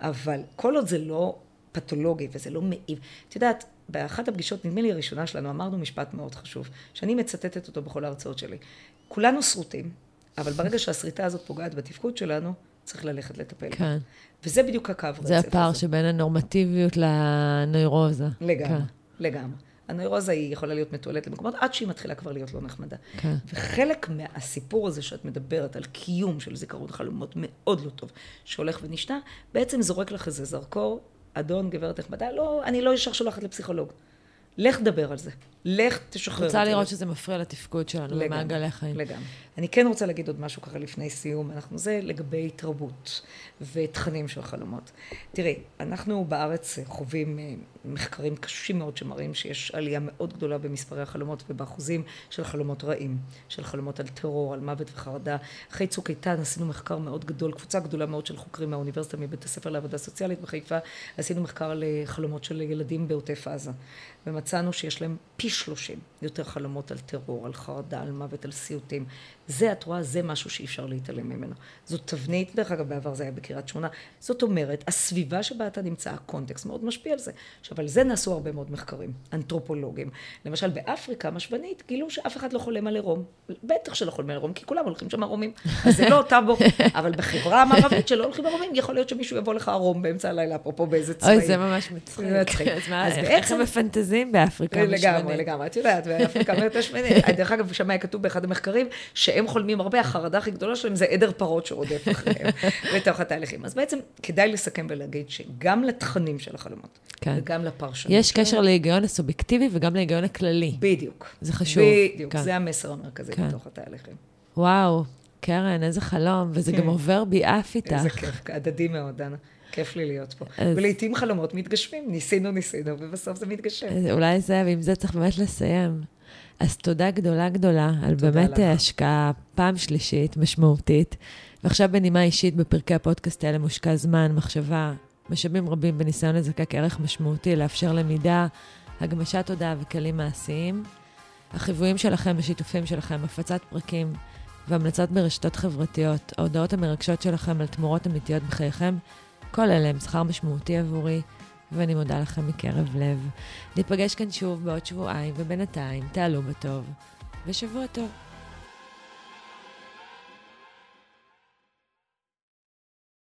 אבל כל עוד זה לא פתולוגי וזה לא מעיב. את יודעת, באחת הפגישות, נדמה לי הראשונה שלנו, אמרנו משפט מאוד חשוב, שאני מצטטת אותו בכל ההרצאות שלי. כולנו שרוטים, אבל ברגע שהשריטה הזאת פוגעת בתפקוד שלנו, צריך ללכת לטפל בה. כן. וזה בדיוק הקו רצף זה הפער הזה. שבין הנורמטיביות לנוירוזה. לגמרי, כן. לגמרי. הנוירוזה היא יכולה להיות מתועלת למקומות עד שהיא מתחילה כבר להיות לא נחמדה. כן. וחלק מהסיפור הזה שאת מדברת על קיום של זיכרון חלומות מאוד לא טוב, שהולך ונשנה, בעצם זורק לך איזה זרקור, אדון, גברת נחמדה, לא, אני לא ישר שולחת לפסיכולוג. לך דבר על זה. לך תשחרר את זה. רוצה לראות שזה מפריע לתפקוד שלנו במעגלי חיים. לגמרי. אני כן רוצה להגיד עוד משהו ככה לפני סיום, אנחנו זה לגבי תרבות ותכנים של חלומות. תראי, אנחנו בארץ חווים אה, מחקרים קשים מאוד שמראים שיש עלייה מאוד גדולה במספרי החלומות ובאחוזים של חלומות רעים, של חלומות על טרור, על מוות וחרדה. אחרי צוק איתן עשינו מחקר מאוד גדול, קבוצה גדולה מאוד של חוקרים מהאוניברסיטה, מבית הספר לעבודה סוציאלית בחיפה, עשינו מחקר על אה, חלומות של ילדים בעוטף עזה. ומצאנו שיש להם פי שלושים. יותר חלומות על טרור, על חרדה, על מוות, על סיוטים. זה, את רואה, זה משהו שאי אפשר להתעלם ממנו. זאת תבנית, דרך אגב, בעבר זה היה בקריית שמונה. זאת אומרת, הסביבה שבה אתה נמצא, הקונטקסט מאוד משפיע על זה. עכשיו, על זה נעשו הרבה מאוד מחקרים, אנתרופולוגים. למשל, באפריקה המשבנית, גילו שאף אחד לא חולם על עירום. בטח שלא חולם על עירום, כי כולם הולכים שם ערומים. [LAUGHS] אז זה לא טאבו. אבל בחברה המערבית שלא הולכים ערומים, יכול להיות שמישהו יבוא לך ערום באמצע הלילה, אפרופו באיזה צבעים. אוי, זה ממש מצחיק. אז איך הם מפנטזים באפריקה המשמנית? לגמרי, לגמרי. את יודעת, באפריקה השמינית. דרך אגב, שם היה כתוב באחד המחקרים, שהם חולמים הרבה, החרדה הכי גדולה שלהם זה עדר פרות שרודף אחריהם [LAUGHS] בתוך התהליכים. אז בעצם כדאי לסכם ולהגיד שגם לתכנים של החלומות, כן. וגם לפרשנות. יש קשר להיגיון הסובייקטיבי וגם להיגיון הכללי. בדיוק. זה חשוב. בדיוק, כן. זה המסר המרכזי כן. בתוך התהליכים. וואו, קרן, איזה חלום, וזה גם עובר בי אף איתך. איזה כיף, הדדי מאוד, דנה. כיף לי להיות פה. אז... ולעיתים חלומות מתגשמים, ניסינו, ניסינו, ובסוף זה מתגשם. אולי זה, ועם זה צריך באמת לסיים. אז תודה גדולה גדולה על באמת לך. השקעה פעם שלישית, משמעותית. ועכשיו בנימה אישית, בפרקי הפודקאסט האלה מושקע זמן, מחשבה, משאבים רבים בניסיון לזקק ערך משמעותי, לאפשר למידה, הגמשת תודעה וכלים מעשיים. החיוויים שלכם, השיתופים שלכם, הפצת פרקים והמלצות ברשתות חברתיות, ההודעות המרגשות שלכם על תמורות אמיתיות בחייכם, כל אלה הם שכר משמעותי עבורי. ואני מודה לכם מקרב לב. ניפגש כאן שוב בעוד שבועיים, ובינתיים תעלו בטוב, ושבוע טוב.